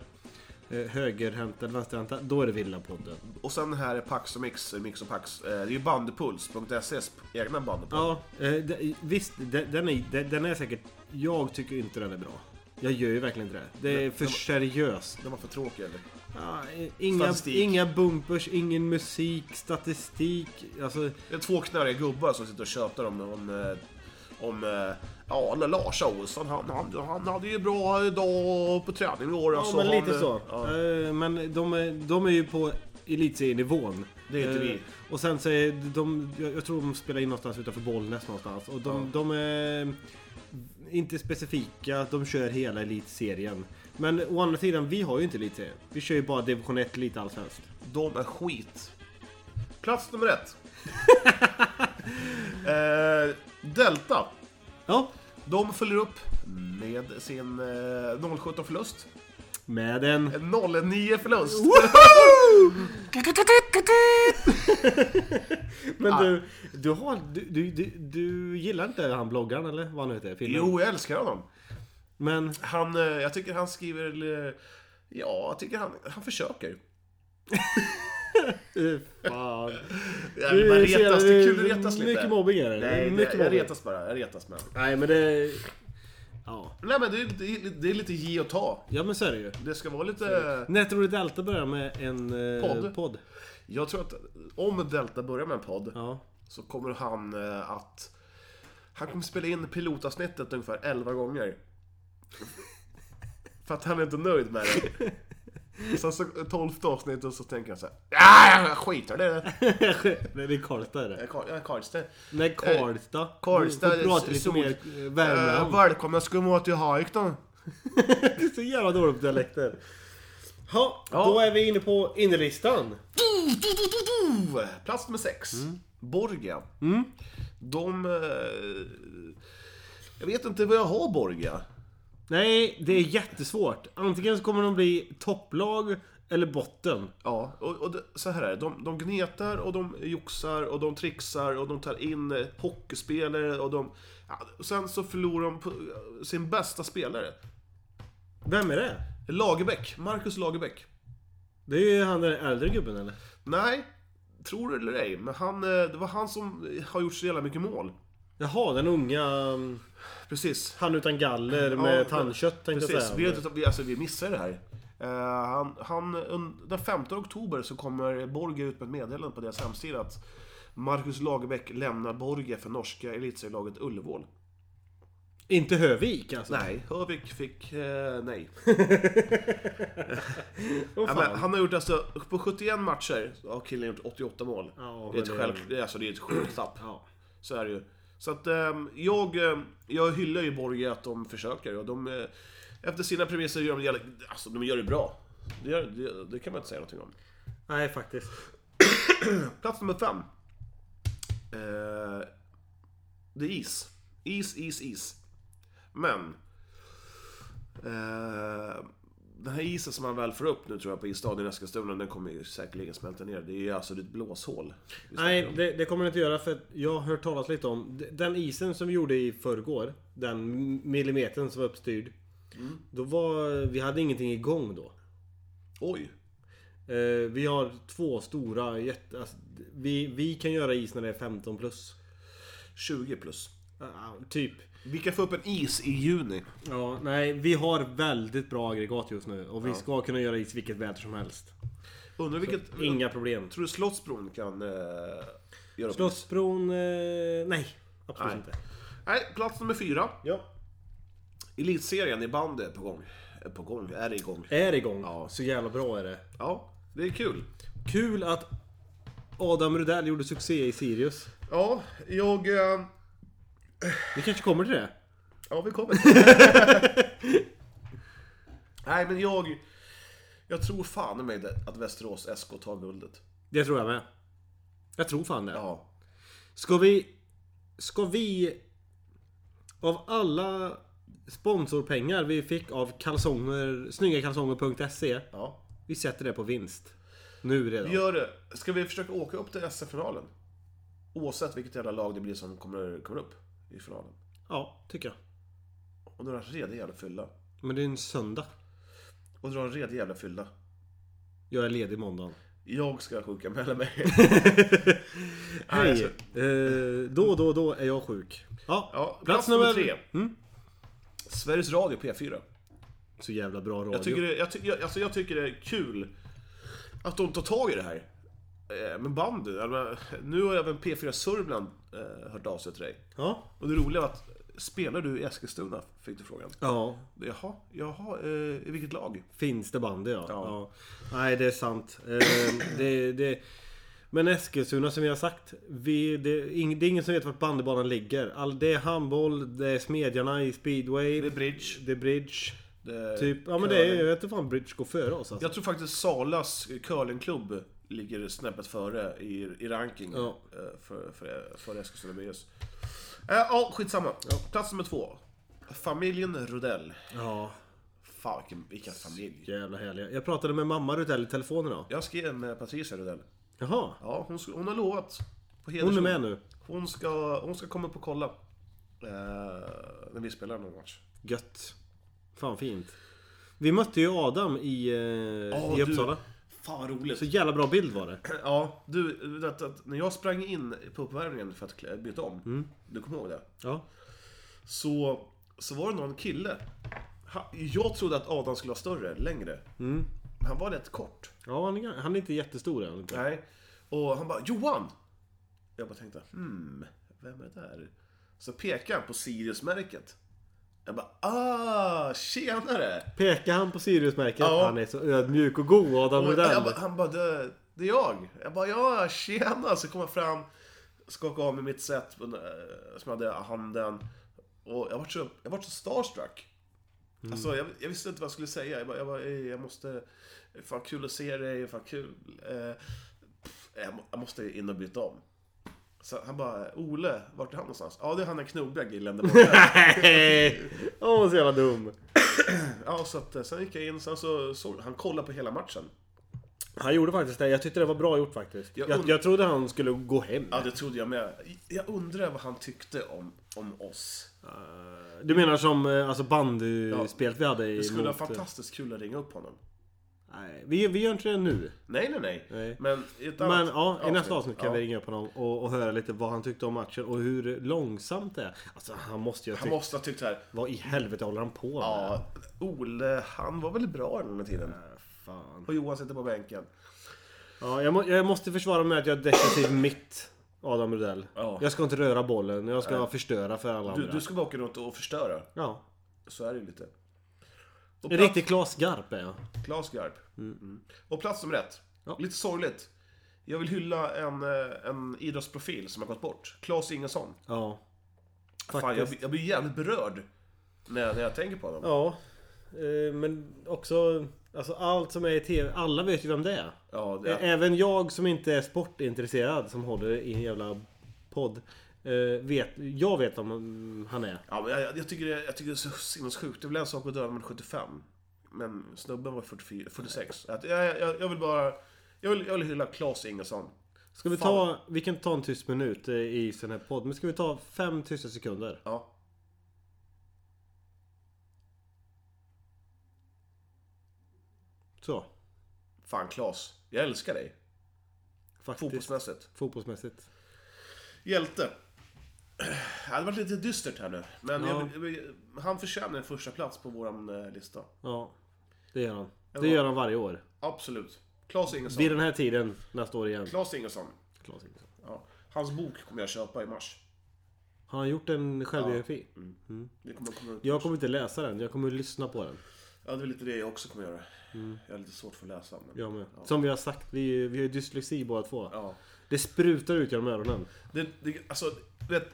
Eh, högerhänt eller vänsterhänta. Då är det Villapodden. Och sen här är Pax och Mix, Mix och Pax. Eh, det är ju bandypuls.ses egna bandypodd. Ja, eh, det- visst. de- Den är, den är säkert... Jag tycker inte den är bra. Jag gör ju verkligen inte det. Det är för seriöst. Den var för tråkig eller? Ja, inga, Statistik. inga bumpers, ingen musik, statistik. Alltså, Det är två knöriga gubbar som sitter och tjötar om, om, eh, om eh, ja, Lars Olsson. Han, han, han hade ju bra dag på träning i år. ja, alltså, men han, lite eh, så. Ja. Men de är, de är ju på elitserienivån. Det är inte Eh, vi. Och sen så är de, jag, tror de spelar in någonstans utanför Bollnäs någonstans. Och de, de är inte specifika, de kör hela elitserien. Men å andra sidan, vi har ju inte elitserien. Vi kör ju bara division 1 lite allsvenskt. De är skit. Plats nummer ett. [LAUGHS] eh, Delta. Ja, De följer upp med sin eh, 017 förlust. med en... En 09 förlust. [LAUGHS] [LAUGHS] Men du, du har... Du, du, du, gillar inte han bloggaren eller vad han nu heter? Filmen? Jo, jag älskar honom. Men... Han, eh, jag tycker han skriver... eh, Ja, jag tycker han, han försöker. [LAUGHS] Fan. [LAUGHS] Ja, man retas, det är kul att retas lite. Mycket mobbing är det. Nej, mycket jag retas bara. Jag retas med. Nej men det... Ja. Nej men det, är- det, är- det är lite ge och ta. ja men så är det ju. Det ska vara lite... Du Delta börjar med en eh, Podd. podd? Jag tror att om Delta börjar med en podd Ja. så kommer han eh, att... Han kommer spela in pilotavsnittet ungefär 11 gånger. För att han är inte nöjd med det. Sen så 12 avsnittet så tänker han så här. Ja, jag skiter i det. Nej det är Karlstad är det. Jag jag är Karlstad. Nej Karlstad. Karlstad, Du får prata lite sol- mer eh, Värmland. Eh, välkomna ska må till Haik då. [LAUGHS] Det är så jävla dåligt på dialekter. Ha, Ja. då är vi inne på innerlistan. Plats nummer 6. Borgia. De... Eh, jag vet inte vad jag har Borgia. Nej, det är jättesvårt. Antingen så kommer de bli topplag eller botten. Ja, och, och det, så här är det. De, de gnetar och de joxar och de trixar och de tar in eh, hockeyspelare och de... Ja, och sen så förlorar de på eh, sin bästa spelare. Vem är det? Lagerbäck. Marcus Lagerbäck. Det är ju han den äldre gubben eller? Nej, tror det eller ej, men han, eh, det var han som har gjort så jävla mycket mål. Jaha, den unga... um, Precis. Han utan galler med Ja, tandkött tänkte jag Precis, säga. vi, har inte- vi, alltså, vi missar det här. Eh, han, han, un- den 15 oktober så kommer Borgia ut med ett meddelande på deras hemsida att Marcus Lagerbäck lämnar Borgia för norska elitserielaget Ullevål. Inte Hövik alltså? Nej, Hövik fick eh, nej. [LAUGHS] Åh, Ja, fan. men han har gjort alltså, på 71 matcher har killen gjort 88 mål. Ja, det är ett men själv, det är, alltså, det är ett sjukt tapp. Ja. Så är det ju. Så att ehm, jag, ehm, jag hyllar ju Borgia att de försöker och de... eh, efter sina premisser gör de jävla, alltså de gör det bra. Det, gör, det, det kan man inte säga någonting om. Nej, faktiskt. [CLEARS THROAT] Plats nummer fem. Eh, det är is. Is, is, is. Men... Eh, den här isen som man väl får upp nu tror jag på isstadion i Eskilstuna, den kommer ju säkerligen smälta ner. Det är ju alltså ett blåshål. Nej, det, det kommer det inte göra för jag har hört talas lite om den isen som vi gjorde i förrgår. Den millimetern som var uppstyrd. Mm. Då var, vi hade ingenting igång då. Oj. Eh, vi har två stora jätte... Alltså, vi, vi kan göra is när det är 15 plus. 20 plus. Ah, typ. Vi kan få upp en is i juni. Ja, nej, vi har väldigt bra aggregat just nu och vi ska kunna göra is vilket väder som helst. Undrar vilket... Inga problem. Tror du Slottsbron kan uh, göra? Slottsbron... Eh, nej, absolut Nej. inte. Nej, plats nummer fyra. Ja. Elitserien i bandy är på gång. Är på gång, är igång. Är igång. Ja. Så jävla bra är det. Ja, det är kul. Kul att Adam Rudell gjorde succé i Sirius. Ja, jag... eh, Vi kanske kommer till det. Ja, vi kommer. [LAUGHS] Nej, men jag... Jag tror fan i mig det- att Västerås SK tar guldet. Det tror jag med. Jag tror fan det. Ja. Ska vi... Ska vi... Av alla sponsorpengar vi fick av kalsonger, snyggakalsonger.se. Ja. Vi sätter det på vinst. Nu redan. Gör det. Ska vi försöka åka upp till SM-finalen? Oavsett vilket jävla lag det blir som kommer, kommer upp i finalen. Ja, tycker jag. Och dra en redig jävla fylla. Men det är en söndag. Och dra en redig jävla fylla. Jag är ledig måndagen. Jag ska sjukanmäla [LAUGHS] mig. Hej! Eh, då då då är jag sjuk. Ja, Ja, plats nummer tre. Mm. Sveriges Radio P4. Så jävla bra radio. Jag tycker, det, jag, ty, jag, alltså jag tycker det är kul att de tar tag i det här. Eh, Men bandy, alltså, nu har även P4 Sörmland eh, hört av sig till dig. Ja. Och det roliga var att, spelar du i Eskilstuna? Fick du frågan. Ja. Jaha, jaha, eh, i vilket lag? Finns det bandy ja. Ja. ja. Nej det är sant. Det, det, men Eskilstuna som vi har sagt. Vi, det, är är ingen som vet vart bandybanan ligger. All, det är handboll, det är Smedjarna i speedway. Det är bridge. Det är bridge. Det, Typ, ja men det är, jag vet inte fan bridge går före oss alltså. Jag tror faktiskt Salas curlingklubb ligger snäppet före i, i ranking Ja. eh, för, för, för Eskilstuna BS. Eh, Ja, skitsamma. Plats nummer två. Familjen Rodell. Ja, Fan vilken, vilken familj. jävla härliga. Jag pratade med mamma Rudell i telefon idag. Jag skrev med Patricia Rodell. Jaha. Ja, hon, hon har lovat. På Hon är med nu. Hon ska, hon ska komma upp och kolla. Eh, när vi spelar någon match. Gött. Fan fint. Vi mötte ju Adam i, eh, Ja, i du- Uppsala. Fan vad roligt. Så jävla bra bild var det. [CLEARS THROAT] Ja, du, vet att när jag sprang in på uppvärmningen för att byta om. Mm. Du kommer ihåg det? Ja. Så, så var det någon kille. Jag trodde att Adam skulle vara större, längre. Men han var rätt kort. Ja, han är, han är inte jättestor än. Nej. Och han bara Johan! Jag bara tänkte, hmm, vem är det där? Så pekade han på Sirius-märket. Jag bara, ah, tjenare! Pekar han på Sirius-märket? Ja. Han är så ödmjuk och god, Adam Och jag bara, han bara, det, det är jag. Jag bara, ja, tjena! Så kom jag fram, skakade av mig mitt set eh, som jag hade i handen. Och jag var så, jag var så starstruck. Alltså, jag, jag visste inte vad jag skulle säga. Jag bara, jag, bara, "Ey, jag måste... Fan kul att se dig, fan kul. Eh, jag, jag måste in och byta om. Så han bara, Ole, vart är han någonstans? Ja, det är han den knubbiga killen där borta. Nej! Åh, så jävla dum. [CLEARS THROAT] ja, så att, eh, sen gick jag in, sen så såg han kollade på hela matchen. Han gjorde faktiskt det. Jag tyckte det var bra gjort faktiskt. Jag Jag, und- jag, trodde han skulle gå hem. Ja, det trodde jag med. Jag undrar vad han tyckte om, om oss. Du menar som eh, alltså bandyspelet vi hade i Det skulle vara mot, eh, fantastiskt kul att ringa upp honom. Nej, vi, vi gör inte det nu. Nej, nej, nej. Nej. Men i ett Men ja, i nästa avsnitt kan ja. vi ringa upp honom och, och höra lite vad han tyckte om matchen och hur långsamt det är. Alltså han måste ju ha Han tyckt... måste ha tyckt så här. Vad i helvete håller han på med? Ja, Ole, han var väl bra den här tiden. Fan. Och Johan sitter på bänken. Ja, jag, må, jag måste försvara mig att jag är definitivt [CLEARS THROAT] mitt Adam Rudell. Ja. Jag ska inte röra bollen, jag ska förstöra för alla Du, andra. du ska bara åka runt och förstöra. Ja. Så är det ju lite. Och En plats- riktig Klas Garp är jag. Klas Garp. Mm. Och plats nummer ett. Ja. Lite sorgligt. Jag vill hylla en, eh, en idrottsprofil som har gått bort. Claes Ingesson. Ja. Fan, jag, Faktiskt. jag blir jävligt berörd när, när jag tänker på honom. Ja. Eh, Men också, alltså allt som är i TV, alla vet ju vem det är. Ja, det, Ä- Även jag som inte är sportintresserad, som håller i en jävla podd. Eh, Vet, jag vet vem han är. Ja, men jag, jag, tycker det, jag tycker det är så sinnessjukt. Det är väl en sak att dö när man är 75. Men snubben var 44, 46. Att, jag, jag, jag vill bara... Jag vill, jag vill hylla Claes Ingesson. Ska vi ta, vi kan ta en tyst minut eh, i sån här podd, men ska vi ta fem tysta sekunder? Ja. Så. Fan Klas, jag älskar dig. Faktiskt. Fotbollsmässigt. Fotbollsmässigt. Hjälte. Det hade varit lite dystert här nu. Men Ja. jag, han förtjänar en första plats på våran eh, lista. Ja, det gör han. Det Ja. gör han varje år. Absolut. Klas Ingesson. Vid den här tiden nästa år igen. Klas Ingesson. Klas Ingesson. Ja. Hans bok kommer jag köpa i mars. Har han gjort en självbiografi? Det kommer, kommer ut. Jag kommer inte läsa den, jag kommer lyssna på den. Ja, det är lite det jag också kommer göra. Jag har lite svårt för att läsa. Men... Jag med. Som vi har sagt, vi, vi har ju dyslexi båda två. Ja. Det sprutar ut genom öronen. Det, det, alltså, vet,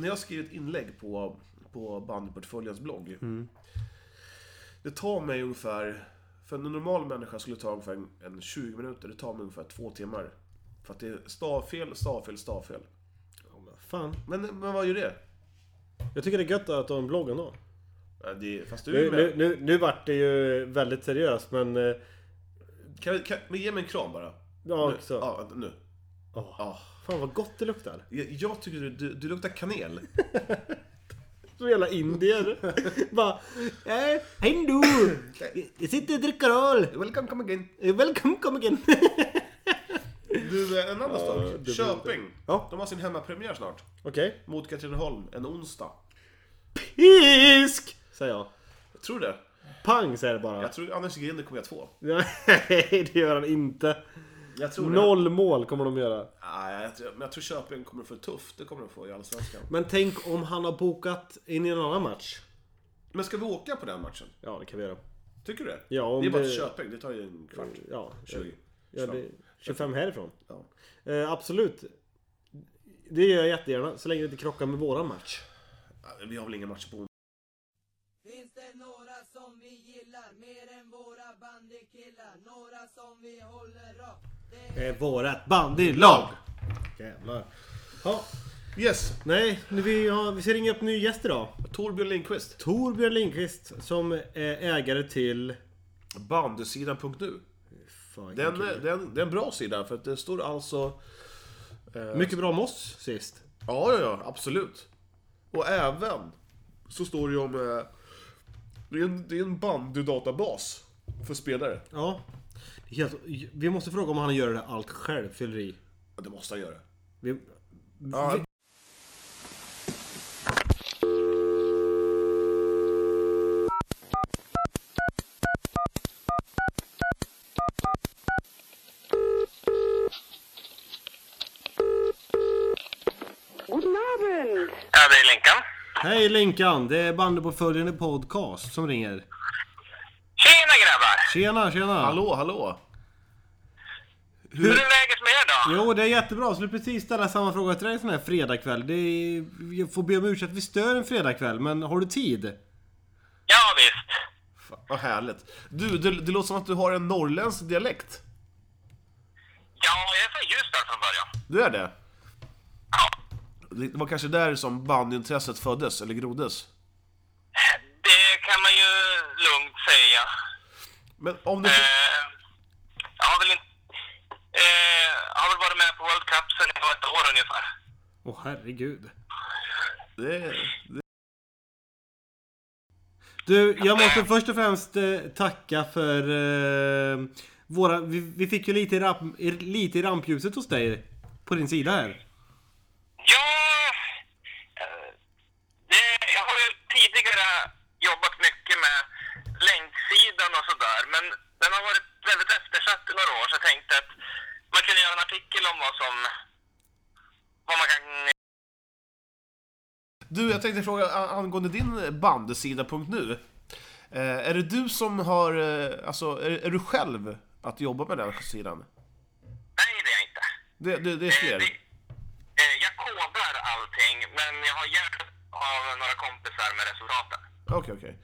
när jag skriver ett inlägg på, på Bandyportföljens blogg. Det tar mig ungefär, för en normal människa skulle ta ungefär en, en 20 minuter. Det tar mig ungefär två timmar. För att det är stavfel, stavfel, stavfel. Fan. Men, men vad gör det? Jag tycker det är gött att ha en blogg ändå. Ja, det fast du Nu, är nu, med. nu, nu vart det ju väldigt seriöst men... eh, Kan, vi- kan, men ge mig en kram bara. Ja, nu. så. Ja, vänta, nu. Åh, Ja. Fan vad gott det luktar. Jag, jag tycker du, du, du luktar kanel. [LAUGHS] Så jävla indier. [LAUGHS] Bara... Eh, hej du! Jag sitter och dricker öl. Welcome, come again. Eh, Welcome, come again. [LAUGHS] Du, eh, en annan sak. det Köping. Ja. De har sin hemmapremiär snart. Okej. Mot Katrineholm, en onsdag. Pisk! Säger jag. Jag tror det. Pang säger det bara. Jag tror Anders Grinder kommer göra två. Nej, det gör han inte. Jag tror det. Noll mål kommer de göra. Nej, jag tror, men jag tror Köping kommer få det tufft. Det kommer de få i Allsvenskan. Men tänk om han har bokat in i en annan match. Men ska vi åka på den matchen? Ja, det kan vi göra. Tycker du det? Ja, om det är bara till Köping. Det tar ju en kvart. Ja, 20. Ja, det, 25 härifrån. Ja. Eh, absolut. Det gör jag jättegärna, så länge det inte krockar med våran match. Vi har väl ingen match på Finns det några som vi gillar mer än våra bandykillar? Några som vi håller upp? Det är vårat bandylag! Jävlar. Ja, Yes! nej, nu vi, har, vi ska ringa upp en ny gäst idag. Torbjörn Lindqvist. Torbjörn Lindqvist som är ägare till... Bandysidan.nu. Fan, Den, kul. den, det är en bra sida för att det står alltså... Mycket bra om oss sist. Ja, ja, ja, absolut. Och även så står det ju om... eh, Det är en, det är en bandydatabas för spelare. Ja. Det är Helt, vi måste fråga om han gör det allt själv, fyller i. Ja, det måste han göra. Vi, Ja, Linkan. Hej Linkan, det är bandet på följande podcast som ringer. Grabbar! Tjena, tjena! hallå, hallå! Hur är läget med er då? Jo, det är jättebra. Jag skulle precis ställa samma fråga till dig en sån här fredagkväll. Det är, jag får be om ursäkt att vi stör en fredagkväll, men har du tid? Ja, visst. Fan, vad härligt. Du, det, det låter som att du har en norrländsk dialekt. Ja, jag är från Ljusdal från början. Du är det? Ja. Det var kanske där som bandyintresset föddes, eller groddes. Det kan man ju lugnt säga. Men om du... Eh, jag har väl inte... Eh, jag har väl varit med på World Cup sen jag var ett år ungefär. Åh herregud. Det, det, Du, jag måste först och främst eh, tacka för eh, våra... Vi, vi fick ju lite i, ramp, lite i rampljuset hos dig på din sida här. Ja, eh, det, jag har ju tidigare jobbat mycket med länksidan och sådär, men den har varit väldigt eftersatt i några år, så jag tänkte att man kunde göra en artikel om vad som... Vad man kan... du, jag tänkte fråga angående din bandysida.nu. Eh, är det du som har... Eh, alltså, är, är du själv att jobba med den sidan? Nej, det är jag inte. Det, det, det är Eh, fler? det, jag kodar allting, men jag har hjälp av några kompisar med resultaten. Okej, okej.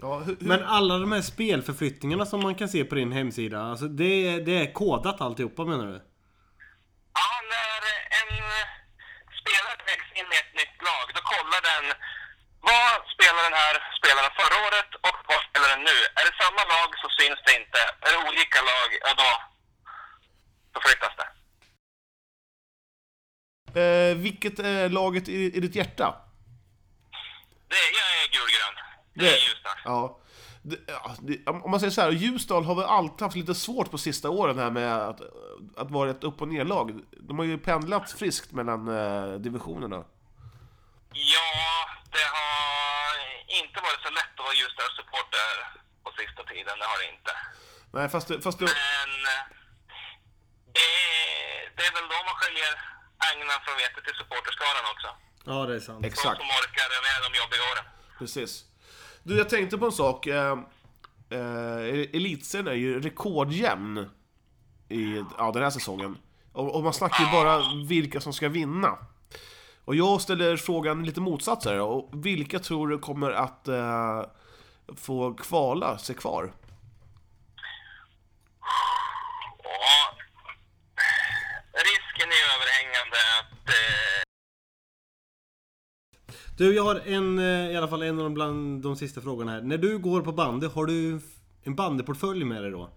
Ja, hur, hur, Men alla de här spelförflyttningarna som man kan se på din hemsida, alltså det, är- det är kodat alltihopa menar du? Ja, när en spelare läggs in i ett nytt lag, då kollar den vad spelar den här spelaren förra året och vad spelar den nu? Är det samma lag så syns det inte. Är det olika lag, ja då, då flyttas det. eh, vilket är laget i, i ditt hjärta? det är. Det Det- är Ljusdal. Ja. det, ja, det, om man säger så här, Ljusdal har väl alltid haft lite svårt på sista åren här med att, att vara ett upp och ner-lag. De har ju pendlat friskt mellan eh, divisionerna. Ja, det har inte varit så lätt att vara där supporter på sista tiden. Det har det inte. Nej, fast, det, fast det, Men eh, det, det är väl då man skiljer agnarna från vetet till supporterskaran också. Ja, det är sant. De exakt. som orkar med de jobbiga åren. Precis. Du, jag tänkte på en sak. Eh, eh, elitserien är ju rekordjämn i ja, den här säsongen. Och, och man snackar ju bara vilka som ska vinna. Och jag ställer frågan lite motsatt här. Och vilka tror du kommer att eh, få kvala sig kvar? Ja, risken är överhängande att eh, du, jag har en, eh, i alla fall en av de bland de sista frågorna här. När du går på bandy, har du en bandyportfölj med dig då?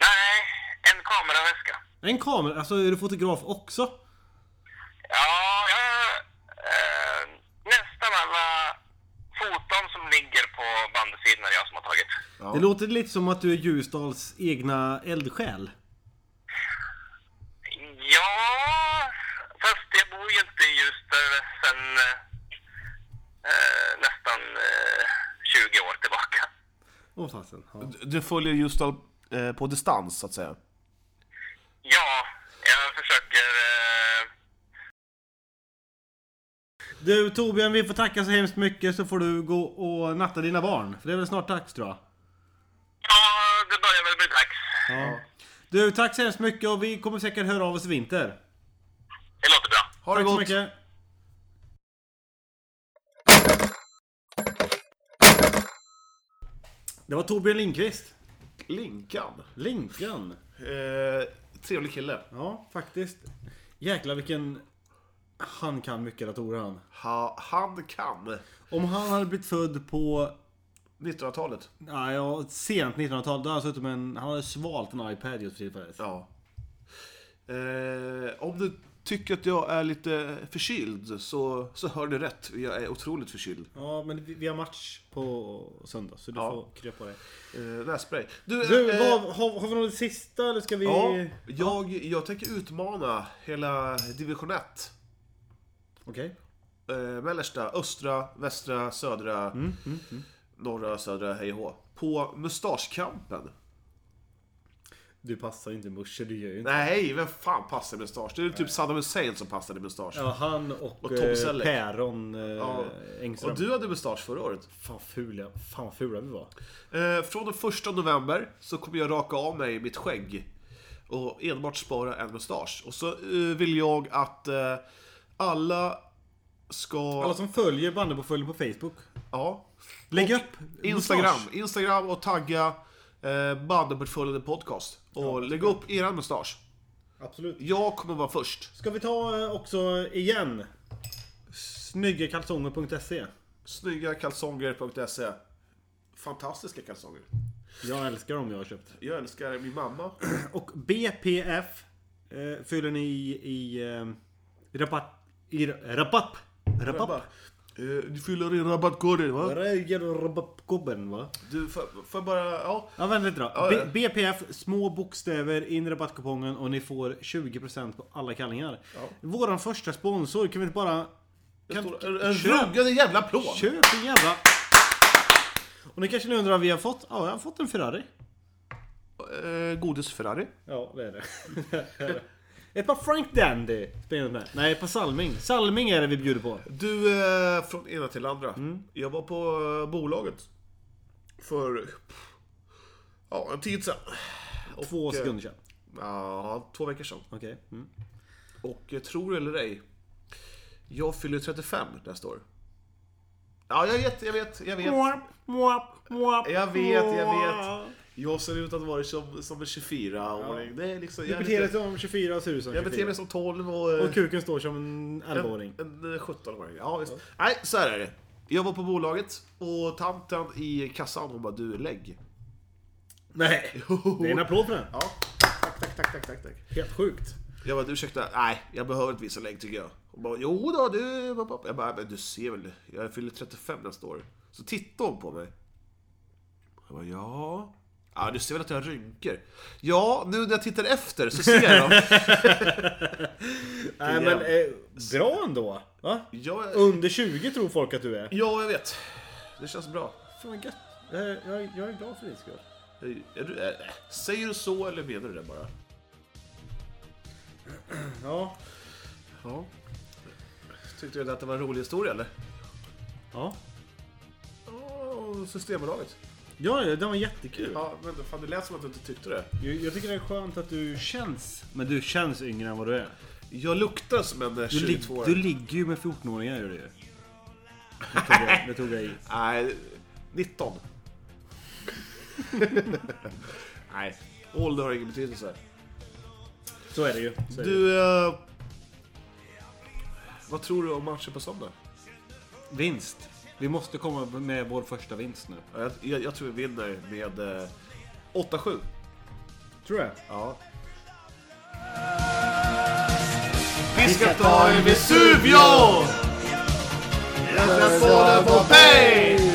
Nej, en kameraväska. En kamera? Alltså är du fotograf också? Ja, jag, eh, nästan alla foton som ligger på bandesidan är jag som har tagit. Det låter lite som att du är Ljusdals egna eldsjäl. Ja, fast jag Ljusdal sen eh, nästan eh, 20 år tillbaka. Åh fasen. Ja. Du följer Ljusdal eh, på distans, så att säga. Ja, jag försöker... Eh, Du Torbjörn, vi får tacka så hemskt mycket så får du gå och natta dina barn. För det är väl snart dags tror jag. ja, det börjar väl bli dags. Ja. Du, tack så hemskt mycket och vi kommer säkert höra av oss i vinter. Det låter bra. Ha det tack så gott! mycket. Det var Torbjörn Lindqvist. Linkan. Linkan. Eh, trevlig kille. Ja, faktiskt. Jäklar vilken... Han kan mycket datorer han. Ha, han kan. Om han hade blivit född på 1900-talet. ja, ja, sent 1900-tal, då hade han suttit med en... Han hade svalt en iPad just för tillfället. Ja. Eh, om du tycker att jag är lite förkyld så, så hör du rätt. Jag är otroligt förkyld. Ja, men vi, vi har match på söndag, så du Ja. får krya på dig. Eh, nässpray. Du, Du, eh, vad, har, har vi något sista eller ska vi... Ja, jag, jag tänker utmana hela division 1. Okej. Eh, mellersta, östra, västra, södra, norra, södra, hej och hå. På mustaschkampen. Du passar inte Musche, du gör ju inte. Nej, vem fan passar mustasch? Det är typ Saddam Hussein som passade mustasch. Ja, han och, Och Tom eh, Selleck. Päron eh, Ja. Engström. Och du hade mustasch förra året. Fan fula, fan vad fula vi var. Eh, från den första november så kommer jag raka av mig mitt skägg. Och enbart spara en mustasch. Och så eh, vill jag att eh, alla ska... Alla som följer bandyportföljen på Facebook. Ja. Lägg upp Instagram. mustasch. Instagram och tagga eh, bandyportföljen podcast. Och lägg upp eran mustasch. Absolut. Jag kommer vara först. Ska vi ta eh, också igen? Snyggakalsonger.se Snygga kalsonger.se Fantastiska kalsonger. Jag älskar dem jag har köpt. Jag älskar min mamma. [CLEARS THROAT] Och BPF eh, fyller ni i, i eh, rabatt... I rabatt... Rabatt? Eh, Du fyller i rabattkoden va? Rabattgubben va? Du, får, får bara... Ja. Ja, vänta lite då. Ja, ja. BPF, små bokstäver, in i rabattkupongen och ni får 20% på alla kallingar. Våran första sponsor, kan vi inte bara... Kan, En, en ruggande jävla applåd! köp en jävla... Och ni kanske nu undrar vad vi har fått? Ja, jag har fått en Ferrari. Eh, godis Ferrari. Ja, det är det. [LAUGHS] Ett par Frank Dandy spelar med. Nej, ett par Salming. Salming är det vi bjuder på. Du, eh, från ena till andra. Mm. Jag var på eh, bolaget. För... Ja, en tid sedan. Två Och, eh, sekunder sedan. Ja, två veckor sedan. Okej. Mm. Och eh, tror det eller ej. Jag fyller 35 nästa år. Ja, jag vet, jag vet, jag vet. Jag vet, jag vet. Jag ser ut att vara som, som en 24-åring. Det är liksom... Du jag beter dig som 24 och ser ut som Jag 24. beter mig som 12 och... eh, Och kuken står som en 11-åring. En, en 17-åring. Ja, visst. Nej, så här är det. Jag var på bolaget och tanten i kassan hon bara du lägg. Nej! [LAUGHS] Det är en applåd för den. Ja. Tack, tack, tack, tack, tack, tack. Helt sjukt. Jag bara ursäkta, nej jag behöver inte visa lägg tycker jag. Hon bara jo då du... Jag bara men du ser väl, jag fyller 35 nästa år. Så tittade hon på mig. Jag bara, ja... Ja, du ser väl att jag har rynkor? Ja, nu när jag tittar efter så ser jag dem. [LAUGHS] Nej men eh, bra ändå. Va? ja, jag- Under 20 tror folk att du är. ja, jag vet. Det känns bra. Fan vad gött. Jag, är- jag, är- jag är glad för din skull. Är du, är, säger du så eller menar du det bara? Ja. Ja. Tyckte du att det var en rolig historia eller? Ja. Ja, Systembolaget. Ja, ja, den var jättekul. Ja, men fan det lät som att du inte tyckte det. Jag, jag tycker det är skönt att du känns... Men du känns yngre än vad du är. Jag luktar som en eh, Du, lig, 22 du ligger ju med 14-åringar gör du ju. Det tog jag, det tog jag i. [LAUGHS] Nej, 19. [LAUGHS] Nej, ålder har ingen betydelse. Så är det ju. Så är det ju. Du, eh, vad tror du om matchen på söndag? Vinst. Vi måste komma med vår första vinst nu. Ja, Jag, jag, jag tror vi vinner med eh, 8-7. Tror jag. Ja. Vi ska ta en Vesuvio! Jag ska få den på mig!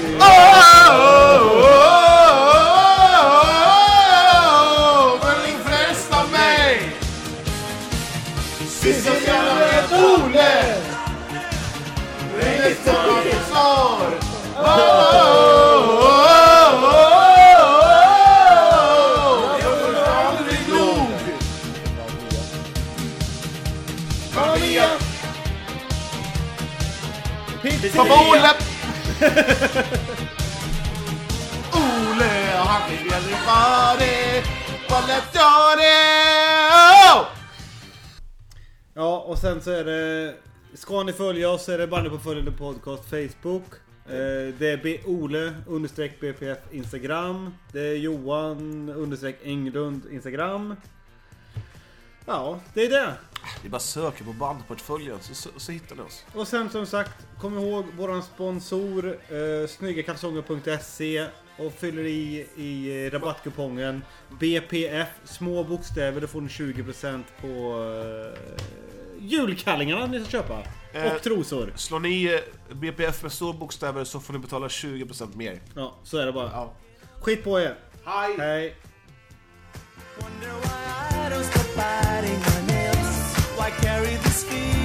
Babole! Ole, han vill aldrig jag det! Ja, och sen så är det... Ska ni följa oss så är det Bandy på följande podcast Facebook. Eh, det är B Ole understreck BPF Instagram. Det är Johan understreck Englund Instagram. Ja, det är det. Ni bara söker på bandportföljen så, så, så hittar ni oss. Och sen som sagt, kom ihåg våran sponsor eh, snyggakalsonger.se och fyller i, i rabattkupongen BPF, små bokstäver, då får ni 20% på eh, julkallingarna ni ska köpa. Eh, och trosor. Slår ni eh, BPF med stora bokstäver så får ni betala 20% mer. Ja, så är det bara. Ja. Skit på er. Hej! Hej. I carry the speed.